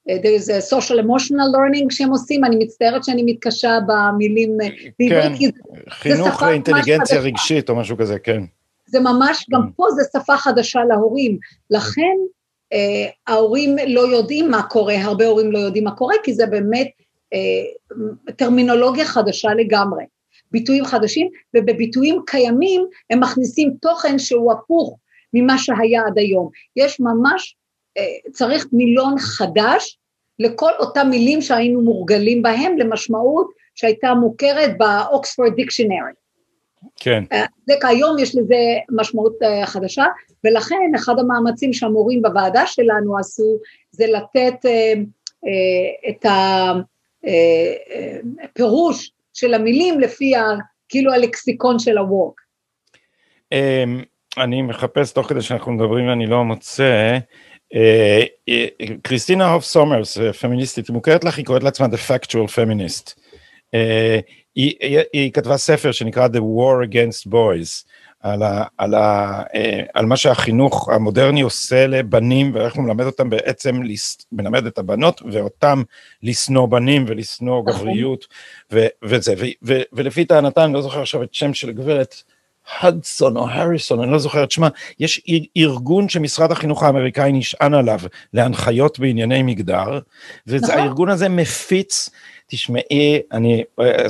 there is a social emotional learning שהם עושים, אני מצטערת שאני מתקשה במילים בעברית, כן, חינוך לאינטליגנציה רגשית או משהו כזה, כן. זה ממש, גם mm. פה זה שפה חדשה להורים, לכן אה, ההורים לא יודעים מה קורה, הרבה הורים לא יודעים מה קורה, כי זה באמת אה, טרמינולוגיה חדשה לגמרי, ביטויים חדשים, ובביטויים קיימים הם מכניסים תוכן שהוא הפוך ממה שהיה עד היום. יש ממש, אה, צריך מילון חדש לכל אותם מילים שהיינו מורגלים בהם למשמעות שהייתה מוכרת באוקספורד דיקשנרי. כן. זה כיום יש לזה משמעות חדשה, ולכן אחד המאמצים שהמורים בוועדה שלנו עשו, זה לתת את הפירוש של המילים לפי כאילו הלקסיקון של הווק. אמ, אני מחפש תוך כדי שאנחנו מדברים ואני לא מוצא. אה, אה, קריסטינה הוף סומרס, פמיניסטית, מוכרת לך, היא קוראת לעצמה The Factual Feminist. אה, היא, היא, היא כתבה ספר שנקרא The War Against Boys, על, ה, על, ה, על מה שהחינוך המודרני עושה לבנים ואיך הוא מלמד אותם בעצם, מלמד את הבנות ואותם לשנוא בנים ולשנוא נכון. גבריות ו, וזה, ו, ו, ולפי טענתה, אני לא זוכר עכשיו את שם של גברת, הדסון או הריסון, אני לא זוכר את שמה, יש ארגון שמשרד החינוך האמריקאי נשען עליו להנחיות בענייני מגדר, והארגון נכון. הזה מפיץ, תשמעי, אני אה,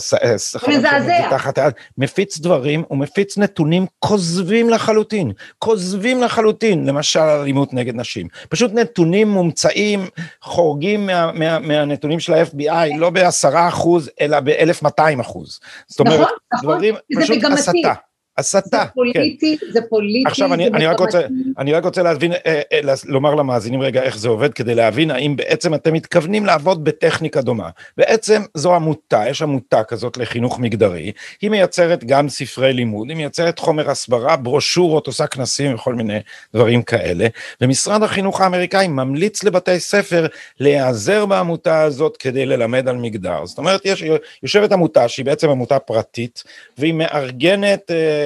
מזעזע, מפיץ דברים, הוא מפיץ נתונים כוזבים לחלוטין, כוזבים לחלוטין, למשל אלימות נגד נשים, פשוט נתונים מומצאים, חורגים מה, מה, מהנתונים של ה-FBI, לא בעשרה אחוז, אלא ב-1200 אחוז. זאת אומרת, נכון, נכון, דברים, פשוט הסתה. הסתה. זה פוליטי, כן. זה פוליטי, עכשיו אני, אני, רק רוצה, אני רק רוצה להבין, אה, אה, לומר למאזינים רגע איך זה עובד, כדי להבין האם בעצם אתם מתכוונים לעבוד בטכניקה דומה. בעצם זו עמותה, יש עמותה כזאת לחינוך מגדרי, היא מייצרת גם ספרי לימוד, היא מייצרת חומר הסברה, ברושורות, עושה כנסים וכל מיני דברים כאלה, ומשרד החינוך האמריקאי ממליץ לבתי ספר להיעזר בעמותה הזאת כדי ללמד על מגדר. זאת אומרת, יש, יושבת עמותה שהיא בעצם עמותה פרטית, והיא מארגנת אה, אה,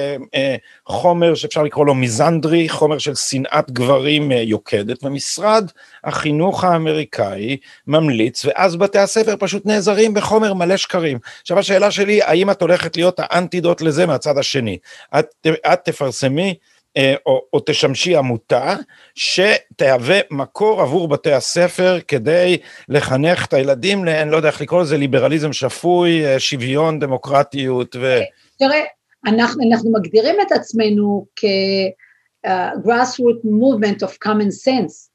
חומר שאפשר לקרוא לו מיזנדרי, חומר של שנאת גברים אה, יוקדת, ומשרד החינוך האמריקאי ממליץ, ואז בתי הספר פשוט נעזרים בחומר מלא שקרים. עכשיו השאלה שלי, האם את הולכת להיות האנטידוט לזה מהצד השני? את, את תפרסמי אה, או, או תשמשי עמותה שתהווה מקור עבור בתי הספר כדי לחנך את הילדים, אני לא יודע איך לקרוא לזה, ליברליזם שפוי, שוויון, דמוקרטיות ו... תראה, אנחנו, אנחנו מגדירים את עצמנו כ-grassroot uh, movement of common sense.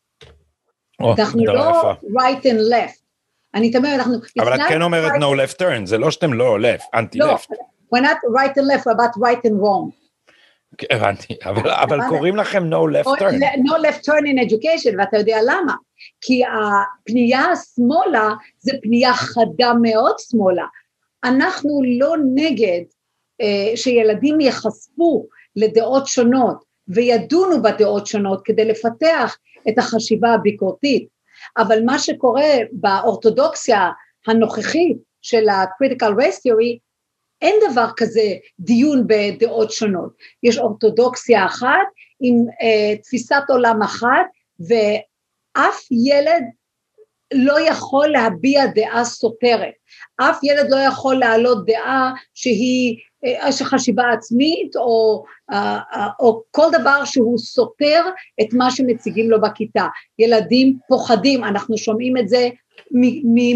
Oh, אנחנו לא יפה. right and left. אני תמיד, אנחנו... אבל את כן אומרת right no left turn, זה לא שאתם לא left, אנטי לא, left. we're not right and left, we're about right and wrong. כן, הבנתי, אבל, אבל קוראים לכם no left turn. no left turn in education, ואתה יודע למה? כי הפנייה שמאלה זה פנייה חדה מאוד שמאלה. אנחנו לא נגד שילדים ייחשפו לדעות שונות וידונו בדעות שונות כדי לפתח את החשיבה הביקורתית, אבל מה שקורה באורתודוקסיה הנוכחית של ה-critical race theory, אין דבר כזה דיון בדעות שונות. יש אורתודוקסיה אחת עם uh, תפיסת עולם אחת, ואף ילד לא יכול להביע דעה סותרת. אף ילד לא יכול להעלות דעה שהיא חשיבה עצמית או, אה, אה, או כל דבר שהוא סותר את מה שמציגים לו בכיתה. ילדים פוחדים, אנחנו שומעים את זה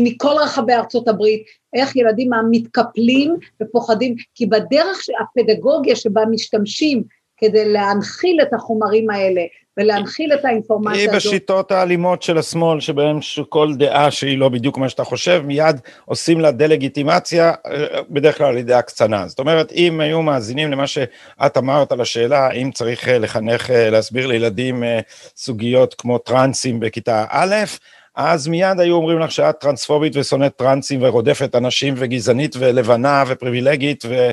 מכל רחבי ארצות הברית, איך ילדים מתקפלים ופוחדים, כי בדרך הפדגוגיה שבה משתמשים כדי להנחיל את החומרים האלה ולהנחיל את האינפורמציה הזאת. היא בשיטות האלימות של השמאל, שבהן כל דעה שהיא לא בדיוק מה שאתה חושב, מיד עושים לה דה-לגיטימציה, בדרך כלל על ידי הקצנה. זאת אומרת, אם היו מאזינים למה שאת אמרת על השאלה, האם צריך אה, לחנך, אה, להסביר לילדים אה, סוגיות כמו טרנסים בכיתה א', אז מיד היו אומרים לך שאת טרנספובית ושונאת טרנסים ורודפת אנשים וגזענית ולבנה ופריבילגית ו,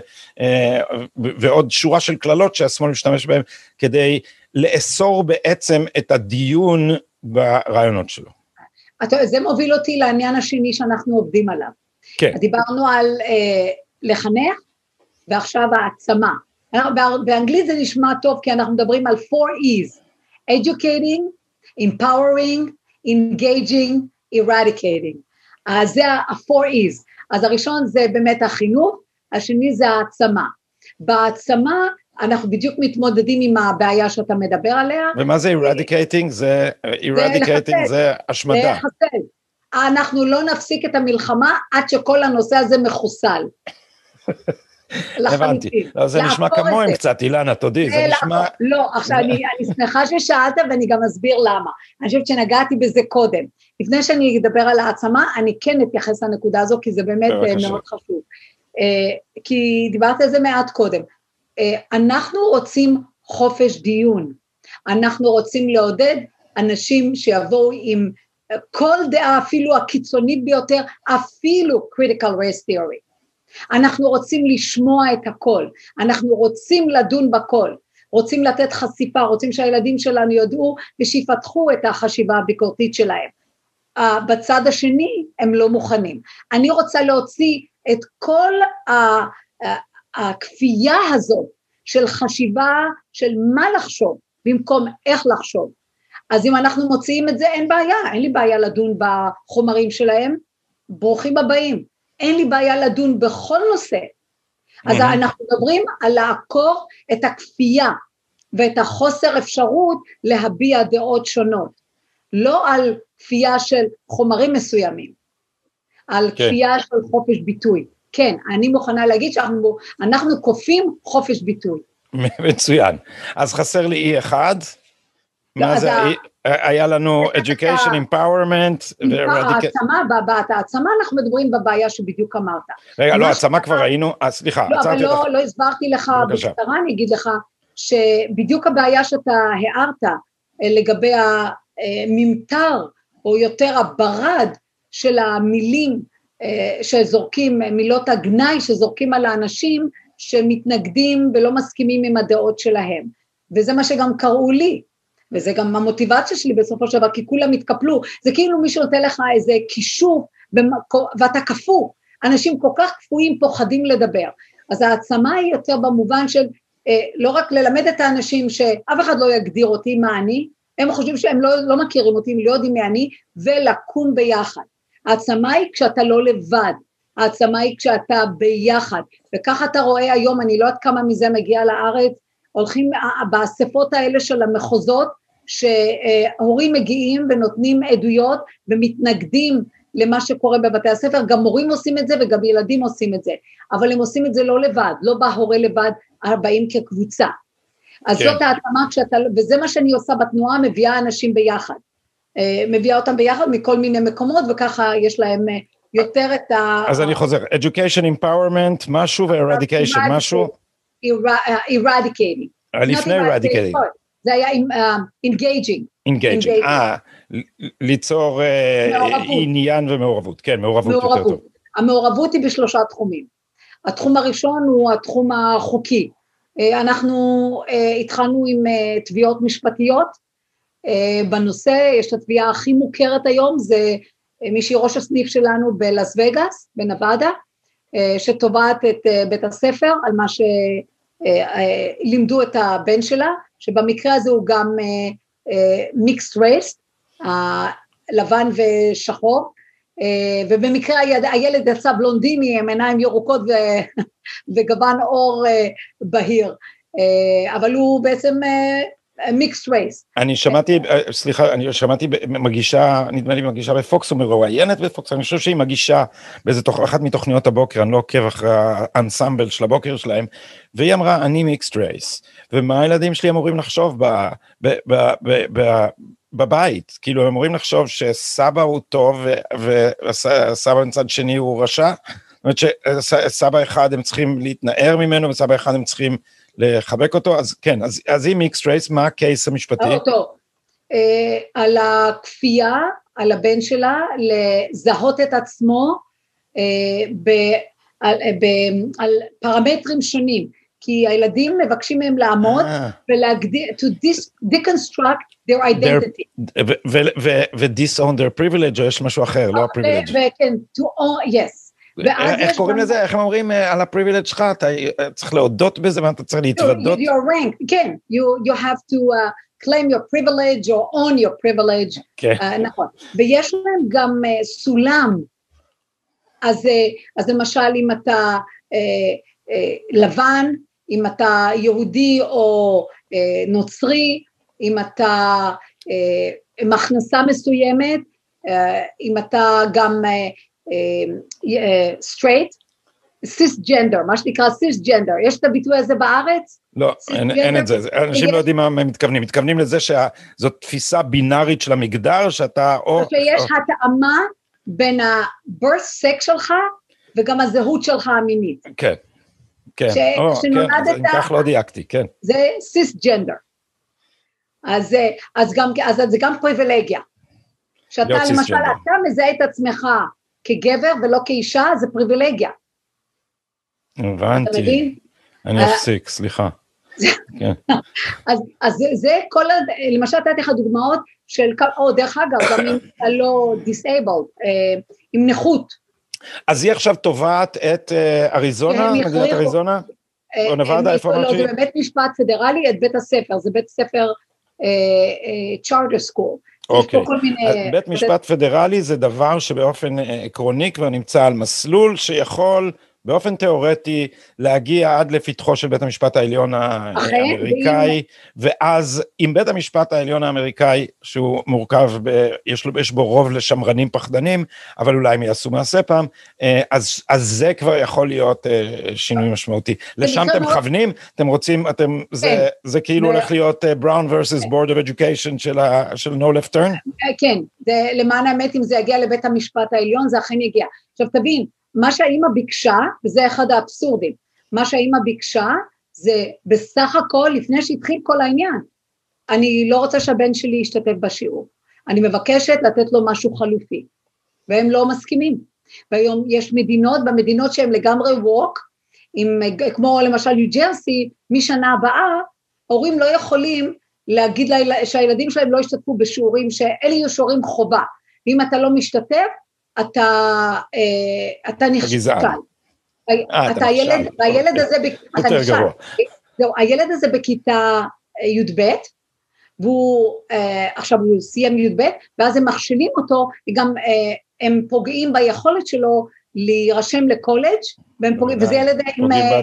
ועוד שורה של קללות שהשמאל משתמש בהן כדי לאסור בעצם את הדיון ברעיונות שלו. אתה, זה מוביל אותי לעניין השני שאנחנו עובדים עליו. כן. דיברנו על אה, לחנך ועכשיו העצמה. באנגלית זה נשמע טוב כי אנחנו מדברים על 4 E's, educating, empowering, engaging, eradicating. אז זה ה-4 E's. אז הראשון זה באמת החינוך, השני זה העצמה. בהעצמה אנחנו בדיוק מתמודדים עם הבעיה שאתה מדבר עליה. ומה זה eradicating? זה, eradicating זה השמדה. זה לחסל. אנחנו לא נפסיק את המלחמה עד שכל הנושא הזה מחוסל. הבנתי, לא, זה נשמע כמוהם קצת, אילנה, תודי, זה נשמע... לא, עכשיו אני שמחה ששאלת ואני גם אסביר למה. אני חושבת שנגעתי בזה קודם. לפני שאני אדבר על העצמה, אני כן אתייחס לנקודה הזו, כי זה באמת מאוד חשוב. אה, כי דיברת על זה מעט קודם. אנחנו רוצים חופש דיון, אנחנו רוצים לעודד אנשים שיבואו עם כל דעה אפילו הקיצונית ביותר, אפילו critical race theory. אנחנו רוצים לשמוע את הכל, אנחנו רוצים לדון בכל, רוצים לתת חשיפה, רוצים שהילדים שלנו יודעו ושיפתחו את החשיבה הביקורתית שלהם. Uh, בצד השני הם לא מוכנים. אני רוצה להוציא את כל הכפייה הזאת של חשיבה של מה לחשוב במקום איך לחשוב. אז אם אנחנו מוציאים את זה אין בעיה, אין לי בעיה לדון בחומרים שלהם, ברוכים הבאים. אין לי בעיה לדון בכל נושא. אז אנחנו מדברים על לעקור את הכפייה ואת החוסר אפשרות להביע דעות שונות, לא על כפייה של חומרים מסוימים, על כן. כפייה של חופש ביטוי. כן, אני מוכנה להגיד שאנחנו כופים חופש ביטוי. מצוין. אז חסר לי אי אחד. מה זה, היה לנו education, empowerment. העצמה, העצמה אנחנו מדברים בבעיה שבדיוק אמרת. רגע, לא, העצמה כבר היינו, אה, סליחה, לא, אבל לא, לא הסברתי לך בקצרה, אני אגיד לך שבדיוק הבעיה שאתה הערת אה, לגבי הממטר, או יותר הברד של המילים אה, שזורקים, מילות הגנאי שזורקים על האנשים שמתנגדים ולא מסכימים עם הדעות שלהם. וזה מה שגם קראו לי, וזה גם המוטיבציה שלי בסופו של דבר, כי כולם התקפלו, זה כאילו מישהו נותן לך איזה כישוף ואתה קפוא, אנשים כל כך קפואים פוחדים לדבר. אז העצמה היא יותר במובן של אה, לא רק ללמד את האנשים שאף אחד לא יגדיר אותי מה אני, הם חושבים שהם לא, לא מכירים אותי, הם לא יודעים מי אני, ולקום ביחד. העצמה היא כשאתה לא לבד, העצמה היא כשאתה ביחד, וככה אתה רואה היום, אני לא יודעת כמה מזה מגיע לארץ, הולכים באספות האלה של המחוזות, שהורים מגיעים ונותנים עדויות ומתנגדים למה שקורה בבתי הספר, גם מורים עושים את זה וגם ילדים עושים את זה, אבל הם עושים את זה לא לבד, לא בא הורה לבד, באים כקבוצה. אז כן. זאת העצמה כשאתה, וזה מה שאני עושה בתנועה, מביאה אנשים ביחד. אה, מביאה אותם ביחד מכל מיני מקומות וככה יש להם אה, יותר את ה... אז אני חוזר, education, empowerment, משהו ו-eradication, משהו? Eradicating. אה, לפני eradicating. זה היה engaging. engaging, אה, ליצור עניין ומעורבות, כן, מעורבות יותר טוב. המעורבות היא בשלושה תחומים. התחום הראשון הוא התחום החוקי. אנחנו התחלנו עם תביעות משפטיות, אה, בנושא, יש את התביעה הכי מוכרת היום, זה אה, מישהי ראש הסניף שלנו בלאס וגאס, בנבדה, אה, שתובעת את בית הספר על מה שלימדו את הבן שלה, שבמקרה הזה הוא גם mixed race, לבן ושחור, ובמקרה הילד יצא בלונדיני עם עיניים ירוקות וגוון עור בהיר, אבל הוא בעצם mixed race. אני שמעתי, אה, סליחה, אני שמעתי מגישה, נדמה לי מגישה בפוקס ומרואיינת בפוקס, אני חושב שהיא מגישה באיזה תוך, אחת מתוכניות הבוקר, אני לא עוקב אחרי האנסמבל של הבוקר שלהם, והיא אמרה, אני מיקס רייס, ומה הילדים שלי אמורים לחשוב ב, ב, ב, ב, ב, בבית, כאילו הם אמורים לחשוב שסבא הוא טוב וסבא מצד שני הוא רשע, זאת אומרת שסבא אחד הם צריכים להתנער ממנו וסבא אחד הם צריכים לחבק אותו, אז כן, אז, אז אם מיקס רייס, מה הקייס המשפטי? אותו, אה, על הכפייה, על הבן שלה, לזהות את עצמו אה, ב, על, ב, על פרמטרים שונים, כי הילדים מבקשים מהם לעמוד אה. ולהגדיר, to dis, deconstruct their identity. ו-disown their privilege, או יש משהו אחר, לא ה-privilege. וכן, to own, yes. איך קוראים לזה? איך הם אומרים אה, על הפריבילג' שלך? אתה אה, צריך להודות בזה ואתה צריך להתוודות? כן, you have to uh, claim your privilege or own your privilege, כן. uh, נכון. ויש להם גם אה, סולם, אז, אז למשל אם אתה לבן, אם אתה יהודי או נוצרי, אם אתה עם הכנסה מסוימת, אם אתה גם סטרייט, סיסג'נדר, מה שנקרא סיסג'נדר, יש את הביטוי הזה בארץ? לא, אין, אין את זה, אנשים לא יודעים מה הם מתכוונים, מתכוונים לזה שזאת תפיסה בינארית של המגדר, שאתה או... שיש או... התאמה בין ה-birth sex שלך וגם הזהות שלך המינית. כן. כן, ש- או, שנולדת- כן, אם כך לא דייקתי, כן. זה סיסג'נדר. אז, אה, אז, גם, אז זה גם פריבילגיה. שאתה למשל. אתה מזהה את עצמך כגבר ולא כאישה, זה פריבילגיה, הבנתי. אני אה, אפסיק, סליחה. כן. אז, אז זה, זה כל, למשל נתתי לך דוגמאות של, או דרך אגב, גם אם אתה לא disabled, אה, עם נכות. אז היא עכשיו תובעת את אה, אריזונה, מדינת. אריזונה? או נבדה, איפה לא, אמרת זה? בבית משפט פדרלי, את בית הספר, זה בית ספר צ'ארטר סקול. אוקיי. כל מיני... אז בית משפט פדרלי זה דבר שבאופן אה, עקרוני כבר נמצא על מסלול שיכול באופן תיאורטי להגיע עד לפתחו של בית המשפט העליון האמריקאי, ואז אם בית המשפט העליון האמריקאי, שהוא מורכב, ב, יש, לו, יש בו רוב לשמרנים פחדנים, אבל אולי הם יעשו מעשה פעם, אה, אז, אז זה כבר יכול להיות אה, שינוי משמעותי. לשם אתם מכוונים, אתם רוצים, אתם, זה, כן. זה כאילו הולך להיות אה, Brown versus Board of Education של, ה, של No Left Turn? כן, למען האמת, אם זה יגיע לבית המשפט העליון, זה אכן יגיע. עכשיו תבין, מה שהאימא ביקשה, וזה אחד האבסורדים, מה שהאימא ביקשה זה בסך הכל, לפני שהתחיל כל העניין, אני לא רוצה שהבן שלי ישתתף בשיעור, אני מבקשת לתת לו משהו חלופי, והם לא מסכימים. והיום יש מדינות, במדינות שהן לגמרי ווק, עם, כמו למשל ניו ג'רסי, משנה הבאה, הורים לא יכולים להגיד ליל... שהילדים שלהם לא ישתתפו בשיעורים, שאלה יהיו שיעורים חובה, ואם אתה לא משתתף, אתה, אה, אתה נכשל. גזען. אה, אתה הילד. והילד אוקיי. הזה, אתה. זהו, הילד הזה בכיתה אה, י"ב, והוא, אה, עכשיו הוא סיים י"ב, ואז הם מכשילים אותו, גם אה, הם פוגעים ביכולת שלו להירשם לקולג', והם פוגעים, וזה ילד עם אה,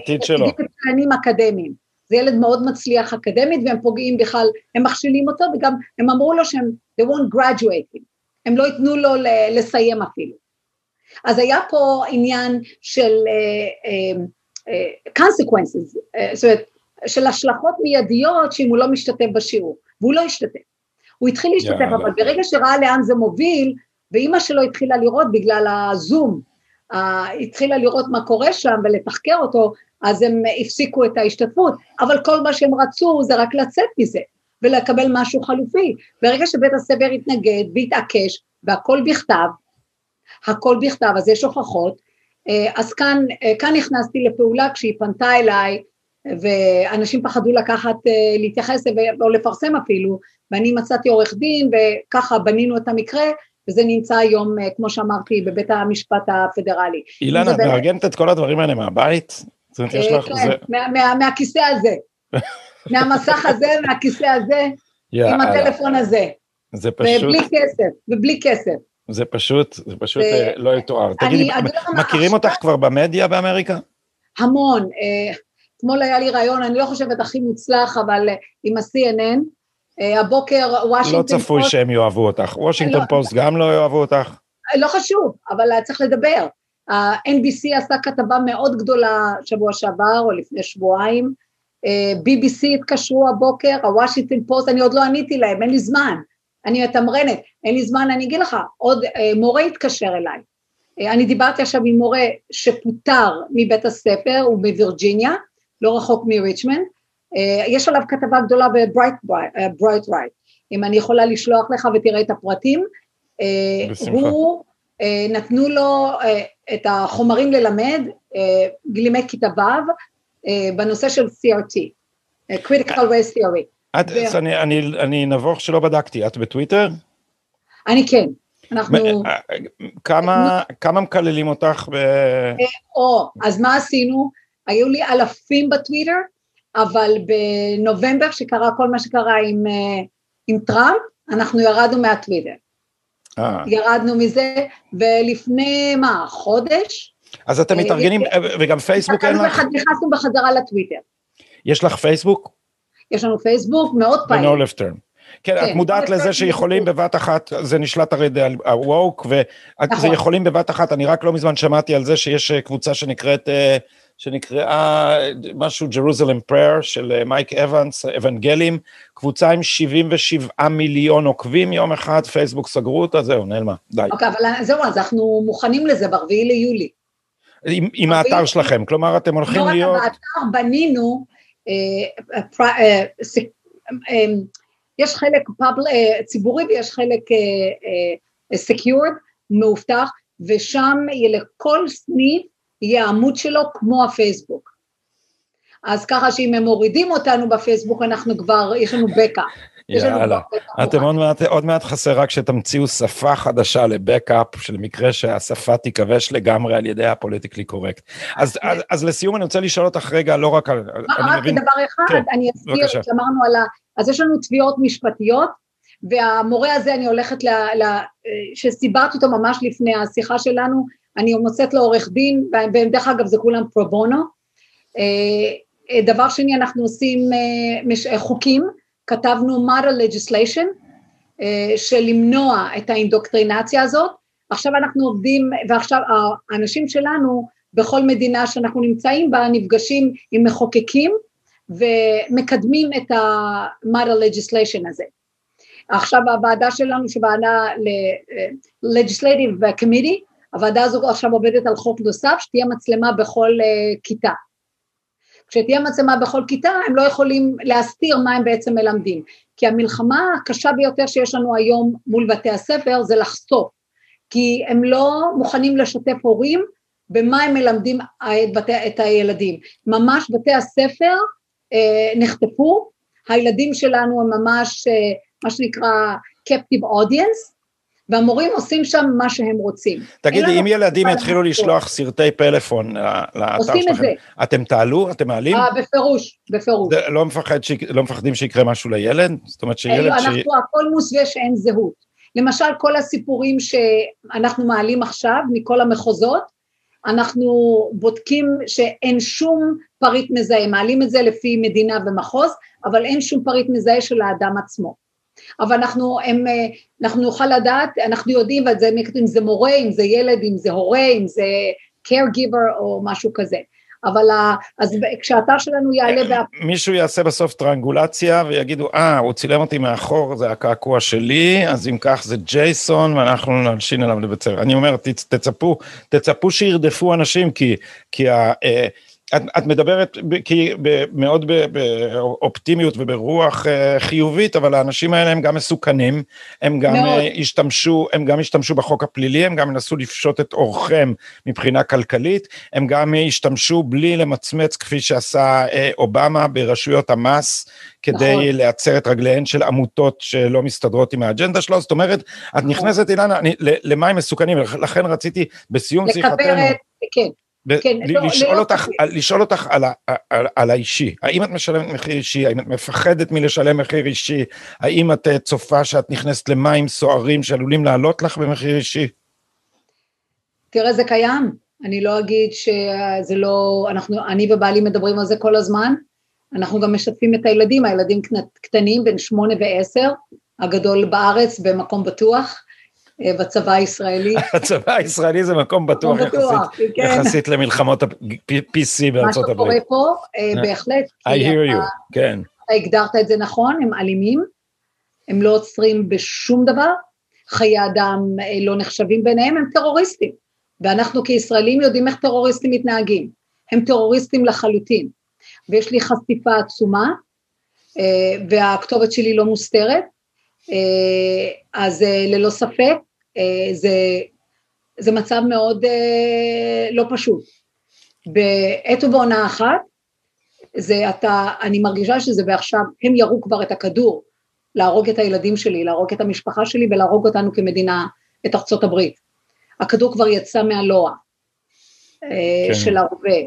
מצוינים אקדמיים. זה ילד מאוד מצליח אקדמית, והם פוגעים בכלל, הם מכשילים אותו, וגם הם אמרו לו שהם, they won't graduate him, הם לא ייתנו לו לסיים אפילו. אז היה פה עניין של uh, uh, uh, consequences, זאת אומרת, של השלכות מיידיות שאם הוא לא משתתף בשיעור, והוא לא השתתף. הוא התחיל להשתתף, יאללה. אבל ברגע שראה לאן זה מוביל, ואימא שלו התחילה לראות בגלל הזום, uh, התחילה לראות מה קורה שם ולתחקר אותו, אז הם הפסיקו את ההשתתפות, אבל כל מה שהם רצו זה רק לצאת מזה, ולקבל משהו חלופי. ברגע שבית הספר התנגד והתעקש, והכל בכתב, הכל בכתב, אז יש הוכחות, אה, אז כאן, אה, כאן נכנסתי לפעולה כשהיא פנתה אליי, ואנשים פחדו לקחת, אה, להתייחס או לפרסם אפילו, ואני מצאתי עורך דין, וככה בנינו את המקרה, וזה נמצא היום, כמו שאמרתי, בבית המשפט הפדרלי. אילנה, את מארגנת את כל הדברים האלה מהבית? זאת אומרת, יש לך... כן, מהכיסא הזה, מהמסך הזה, מהכיסא הזה, עם יאללה. הטלפון הזה, זה פשוט, ובלי כסף, ובלי כסף. זה פשוט, זה פשוט זה- אה, לא יתואר. תגידי, מה, מכירים אותך כבר במדיה באמריקה? המון. אה, אתמול היה לי רעיון, אני לא חושבת הכי מוצלח, אבל אה, עם ה-CNN, הבוקר לא וושינגטון צפוי פוסט, שהם יאהבו אותך. וושינגטון לא. פוסט גם לא יאהבו אותך. לא חשוב, אבל צריך לדבר. ה-NBC עשה כתבה מאוד גדולה שבוע שעבר או לפני שבועיים, BBC התקשרו הבוקר, הוושינגטון פוסט, אני עוד לא עניתי להם, אין לי זמן, אני מתמרנת, אין לי זמן, אני אגיד לך, עוד אה, מורה התקשר אליי. אה, אני דיברתי עכשיו עם מורה שפוטר מבית הספר, הוא בווירג'יניה, לא רחוק מריצ'מנד, אה, יש עליו כתבה גדולה ב Breitbart, אם אני יכולה לשלוח לך ותראה את הפרטים. אה, בשמחה. הוא, אה, נתנו לו אה, את החומרים ללמד, אה, לימד כיתה ו', אה, בנושא של CRT, אה, Critical Race Theory. את, ו- אז אני- אני אני נבוך שלא בדקתי, את בטוויטר? אני כן, אנחנו, אה, כמה כמה מקללים אותך ב... או, אז מה עשינו? היו לי אלפים בטוויטר, אבל בנובמבר, שקרה כל מה שקרה עם, אה, עם טראמפ, אנחנו ירדנו מהטוויטר. אה, ירדנו מזה, ולפני מה, חודש? אז אתם אה, מתארגנים, וגם פייסבוק אין לך? נכנסנו בחזרה לטוויטר. יש לך פייסבוק? יש לנו פייסבוק מאוד פעיל. ב-No left turn. כן, כן, את מודעת no left לזה שיכולים. בבת אחת, זה נשלט הרי על ה-woke, וזה נכון. יכולים בבת אחת, אני רק לא מזמן שמעתי על זה שיש אה, קבוצה שנקראת, אה, שנקראה אה, משהו Jerusalem Prayer של אה, מייק אבנס, אבנגלים, קבוצה עם 77 מיליון עוקבים יום אחד, פייסבוק סגרו אותה, זהו, נעלמה, די. אוקיי, אבל זהו, אז אנחנו מוכנים לזה ברביעי ליולי. עם, עם האתר שלכם, כלומר אתם הולכים לא להיות... לא רק באתר בנינו, אה, אה, יש חלק ציבורי ויש חלק secured, מאובטח, ושם לכל סניף יהיה עמוד שלו כמו הפייסבוק. אז ככה שאם הם מורידים אותנו בפייסבוק אנחנו כבר, יש לנו בקאפ. יאללה, אתם עוד מעט, עוד מעט חסר רק שתמציאו שפה חדשה לבקאפ, של מקרה שהשפה תיכבש לגמרי על ידי הפוליטיקלי קורקט. אז, אז, אז לסיום אני רוצה לשאול אותך רגע, לא רק על... רק מבין... דבר אחד, כן, אני אסביר, שאמרנו על ה... אז יש לנו תביעות משפטיות, והמורה הזה אני הולכת ל... ל שסיברתי אותו ממש לפני השיחה שלנו, אני מוצאת לו עורך דין, ודרך אגב זה כולם פרו בונו. אה, דבר שני, אנחנו עושים אה, חוקים, כתבנו model legislation אה, של למנוע את האינדוקטרינציה הזאת, עכשיו אנחנו עובדים, ועכשיו האנשים שלנו בכל מדינה שאנחנו נמצאים בה נפגשים עם מחוקקים ומקדמים את ה-model legislation הזה. עכשיו הוועדה שלנו שוועדה ל-legislative committee, הוועדה הזו עכשיו עובדת על חוק נוסף שתהיה מצלמה בכל כיתה. כשתהיה מצלמה בכל כיתה הם לא יכולים להסתיר מה הם בעצם מלמדים, כי המלחמה הקשה ביותר שיש לנו היום מול בתי הספר זה לחשוף, כי הם לא מוכנים לשתף הורים במה הם מלמדים את, בתי, את הילדים, ממש בתי הספר אה, נחטפו, הילדים שלנו הם ממש אה, מה שנקרא captive audience, והמורים עושים שם מה שהם רוצים. תגידי, אם ילדים יתחילו לשלוח סרטי פלאפון לאתר שלכם, אתם תעלו? אתם מעלים? אה, בפירוש, בפירוש. לא, מפחד, לא מפחדים שיקרה משהו לילד? זאת אומרת שילד ש... אנחנו, הכל מוסווה שאין זהות. למשל, כל הסיפורים שאנחנו מעלים עכשיו מכל המחוזות, אנחנו בודקים שאין שום פריט מזהה, מעלים את זה לפי מדינה ומחוז, אבל אין שום פריט מזהה של האדם עצמו. אבל אנחנו, הם, אה, אנחנו נוכל לדעת, אנחנו יודעים, וזה, אם זה מורה, אם זה ילד, אם זה הורה, אם זה caregiver או משהו כזה. אבל אז כשהאתר שלנו יעלה... וה... מישהו יעשה בסוף טרנגולציה ויגידו, אה, הוא צילם אותי מאחור, זה הקעקוע שלי, אז אם כך זה ג'ייסון ואנחנו נלשין עליו לבית ספר. אני אומר, תצפו, תצפו שירדפו אנשים, כי, כי ה... אה, את, את מדברת כי, מאוד באופטימיות וברוח אה, חיובית, אבל האנשים האלה הם גם מסוכנים, הם גם מאוד. אה, השתמשו, הם גם השתמשו בחוק הפלילי, הם גם ינסו לפשוט את אורכם מבחינה כלכלית, הם גם השתמשו בלי למצמץ כפי שעשה אה, אובמה ברשויות המס, כדי נכון. להצר את רגליהן של עמותות שלא מסתדרות עם האג'נדה שלו, זאת אומרת, את נכון. נכנסת אילנה, למה הם מסוכנים, לכן רציתי בסיום שיחתנו. כן. כן, לא, לשאול, לא אותך, לא. לשאול אותך על, על, על האישי, האם את משלמת מחיר אישי, האם את מפחדת מלשלם מחיר אישי, האם את אה, צופה שאת נכנסת למים סוערים שעלולים לעלות לך במחיר אישי? תראה, זה קיים, אני לא אגיד שזה לא, אנחנו, אני ובעלי מדברים על זה כל הזמן, אנחנו גם משתפים את הילדים, הילדים קטנים בין שמונה ועשר, הגדול בארץ במקום בטוח, בצבא הישראלי. הצבא הישראלי זה מקום בטוח, יחסית, כן. יחסית למלחמות ה-PC בארצות הברית. מה שקורה פה, אה, אה, בהחלט. I hear you, כן. אתה הגדרת את זה נכון, הם אלימים, הם לא עוצרים בשום דבר, חיי אדם לא נחשבים ביניהם, הם טרוריסטים. ואנחנו כישראלים יודעים איך טרוריסטים מתנהגים. הם טרוריסטים לחלוטין. ויש לי חשיפה עצומה, והכתובת שלי לא מוסתרת, אה, אז אה, ללא ספק אה, זה, זה מצב מאוד לא פשוט. בעת ובעונה אחת, זה אתה, אני מרגישה שזה ועכשיו, הם ירו כבר את הכדור להרוג את הילדים שלי, להרוג את המשפחה שלי ולהרוג אותנו כמדינה, את ארצות הברית. הכדור כבר יצא מהלוע כן. של ההווה.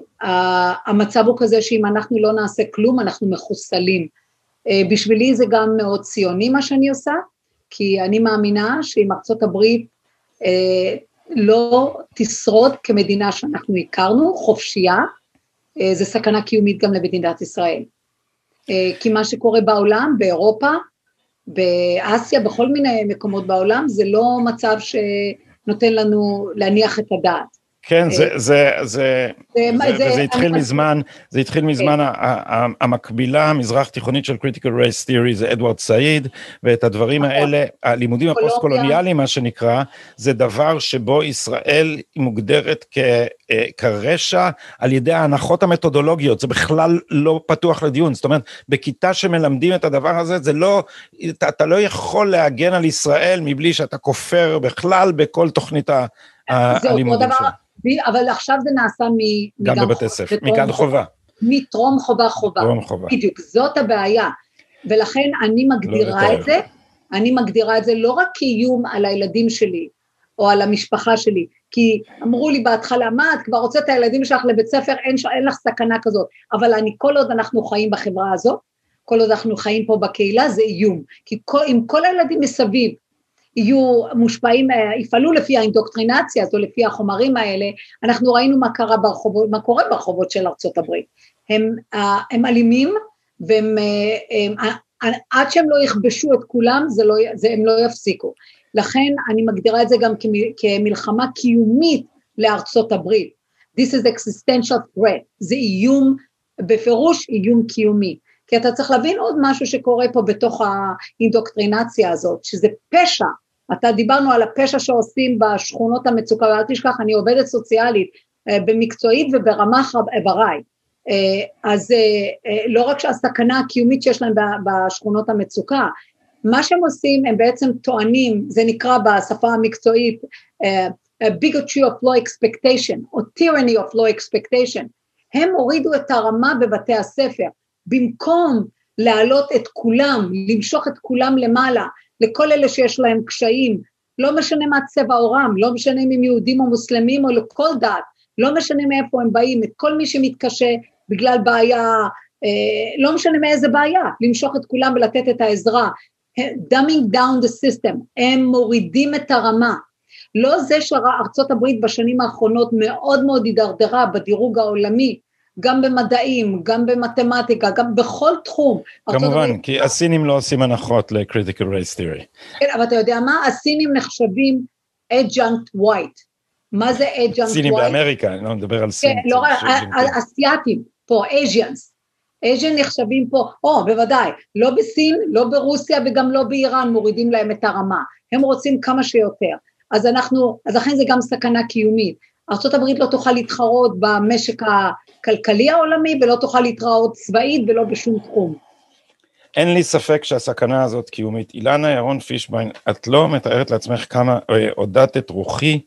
המצב הוא כזה שאם אנחנו לא נעשה כלום, אנחנו מחוסלים. אה, בשבילי זה גם מאוד ציוני מה שאני עושה, כי אני מאמינה שאם ארצות הברית אה, לא תשרוד כמדינה שאנחנו הכרנו, חופשייה, אה, זה סכנה קיומית גם למדינת ישראל. כי מה שקורה בעולם, באירופה, באסיה, בכל מיני מקומות בעולם, זה לא מצב שנותן לנו להניח את הדעת. כן, זה, זה, זה, זה, זה, וזה התחיל מזמן, זה התחיל כן. מזמן, המקבילה המזרח תיכונית של critical race theory זה אדוארד סעיד, ואת הדברים נכון. האלה, הלימודים הפוסט-קולוניאליים, מה שנקרא, זה דבר שבו ישראל מוגדרת כ, אה, כרשע על ידי ההנחות המתודולוגיות, זה בכלל לא פתוח לדיון, זאת אומרת, בכיתה שמלמדים את הדבר הזה, זה לא, אתה, אתה לא יכול להגן על ישראל מבלי שאתה כופר בכלל בכל תוכנית הלימודים שלך. אבל עכשיו זה נעשה מ... גם בבתי ספר, מגן חובה. מטרום חובה חובה. טרום חובה. בדיוק, זאת הבעיה. ולכן אני מגדירה לא את זה, אני מגדירה את זה לא רק כאיום על הילדים שלי, או על המשפחה שלי, כי אמרו לי בהתחלה, מה, את כבר רוצה את הילדים שלך לבית ספר, אין, אין לך סכנה כזאת, אבל אני, כל עוד אנחנו חיים בחברה הזו, כל עוד אנחנו חיים פה בקהילה, זה איום, כי כל, אם כל הילדים מסביב יהיו מושפעים, אה, יפעלו לפי האינדוקטרינציה הזו, לפי החומרים האלה, אנחנו ראינו מה קרה ברחובות, מה קורה ברחובות של ארצות הברית. הם, אה, הם אלימים, והם, הם, אה, עד שהם לא יכבשו את כולם, זה לא, זה, הם לא יפסיקו. לכן אני מגדירה את זה גם כמלחמה קיומית לארצות הברית. This is existential threat, זה איום, בפירוש איום קיומי. כי אתה צריך להבין עוד משהו שקורה פה בתוך האינדוקטרינציה הזאת, שזה פשע אתה דיברנו על הפשע שעושים בשכונות המצוקה, ואל תשכח, אני עובדת סוציאלית אה, במקצועית וברמה חבריי. אה, אז אה, לא רק שהסכנה הקיומית שיש להם בשכונות המצוקה, מה שהם עושים הם בעצם טוענים, זה נקרא בשפה המקצועית bigotry of law expectation או tyranny of law expectation, הם הורידו את הרמה בבתי הספר, במקום להעלות את כולם, למשוך את כולם למעלה, לכל אלה שיש להם קשיים, לא משנה מה צבע עורם, לא משנה אם הם יהודים או מוסלמים או לכל דת, לא משנה מאיפה הם באים, את כל מי שמתקשה בגלל בעיה, אה, לא משנה מאיזה בעיה, למשוך את כולם ולתת את העזרה. dumbing down the system, הם מורידים את הרמה. לא זה שארצות הברית בשנים האחרונות מאוד מאוד הידרדרה בדירוג העולמי, גם במדעים, גם במתמטיקה, גם בכל תחום. כמובן, הברית... כי הסינים לא עושים הנחות ל-critical race theory. כן, אבל אתה יודע מה? הסינים נחשבים adjunct white. מה זה adjunct white? סינים באמריקה, אני לא מדבר על סין. כן, לא, אסיאתים, פה, Asians. אייז'ן נחשבים פה, או, בוודאי, לא בסין, לא ברוסיה וגם לא באיראן מורידים להם את הרמה. הם רוצים כמה שיותר. אז אנחנו, אז לכן זה גם סכנה קיומית. ארה"ב לא תוכל להתחרות במשק הכלכלי העולמי ולא תוכל להתראות צבאית ולא בשום תחום. אין לי ספק שהסכנה הזאת קיומית. אילנה ירון פישביין, את לא מתארת לעצמך כמה אה, עודדת רוחי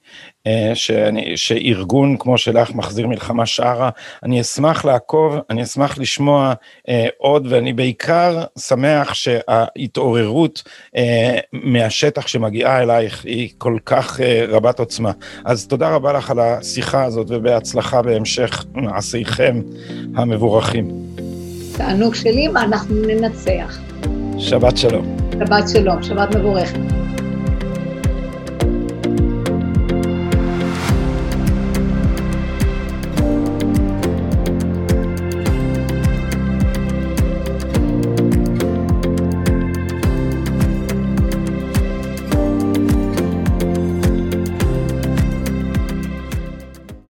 אה, שאני, שארגון כמו שלך מחזיר מלחמה שרה. אני אשמח לעקוב, אני אשמח לשמוע אה, עוד, ואני בעיקר שמח שההתעוררות מהשטח שמגיעה אלייך היא כל כך רבת עוצמה. אז תודה רבה לך על השיחה הזאת ובהצלחה בהמשך מעשיכם המבורכים. תענוג שלי, ואנחנו ננצח. שבת שלום. שבת שלום, שבת מבורכת.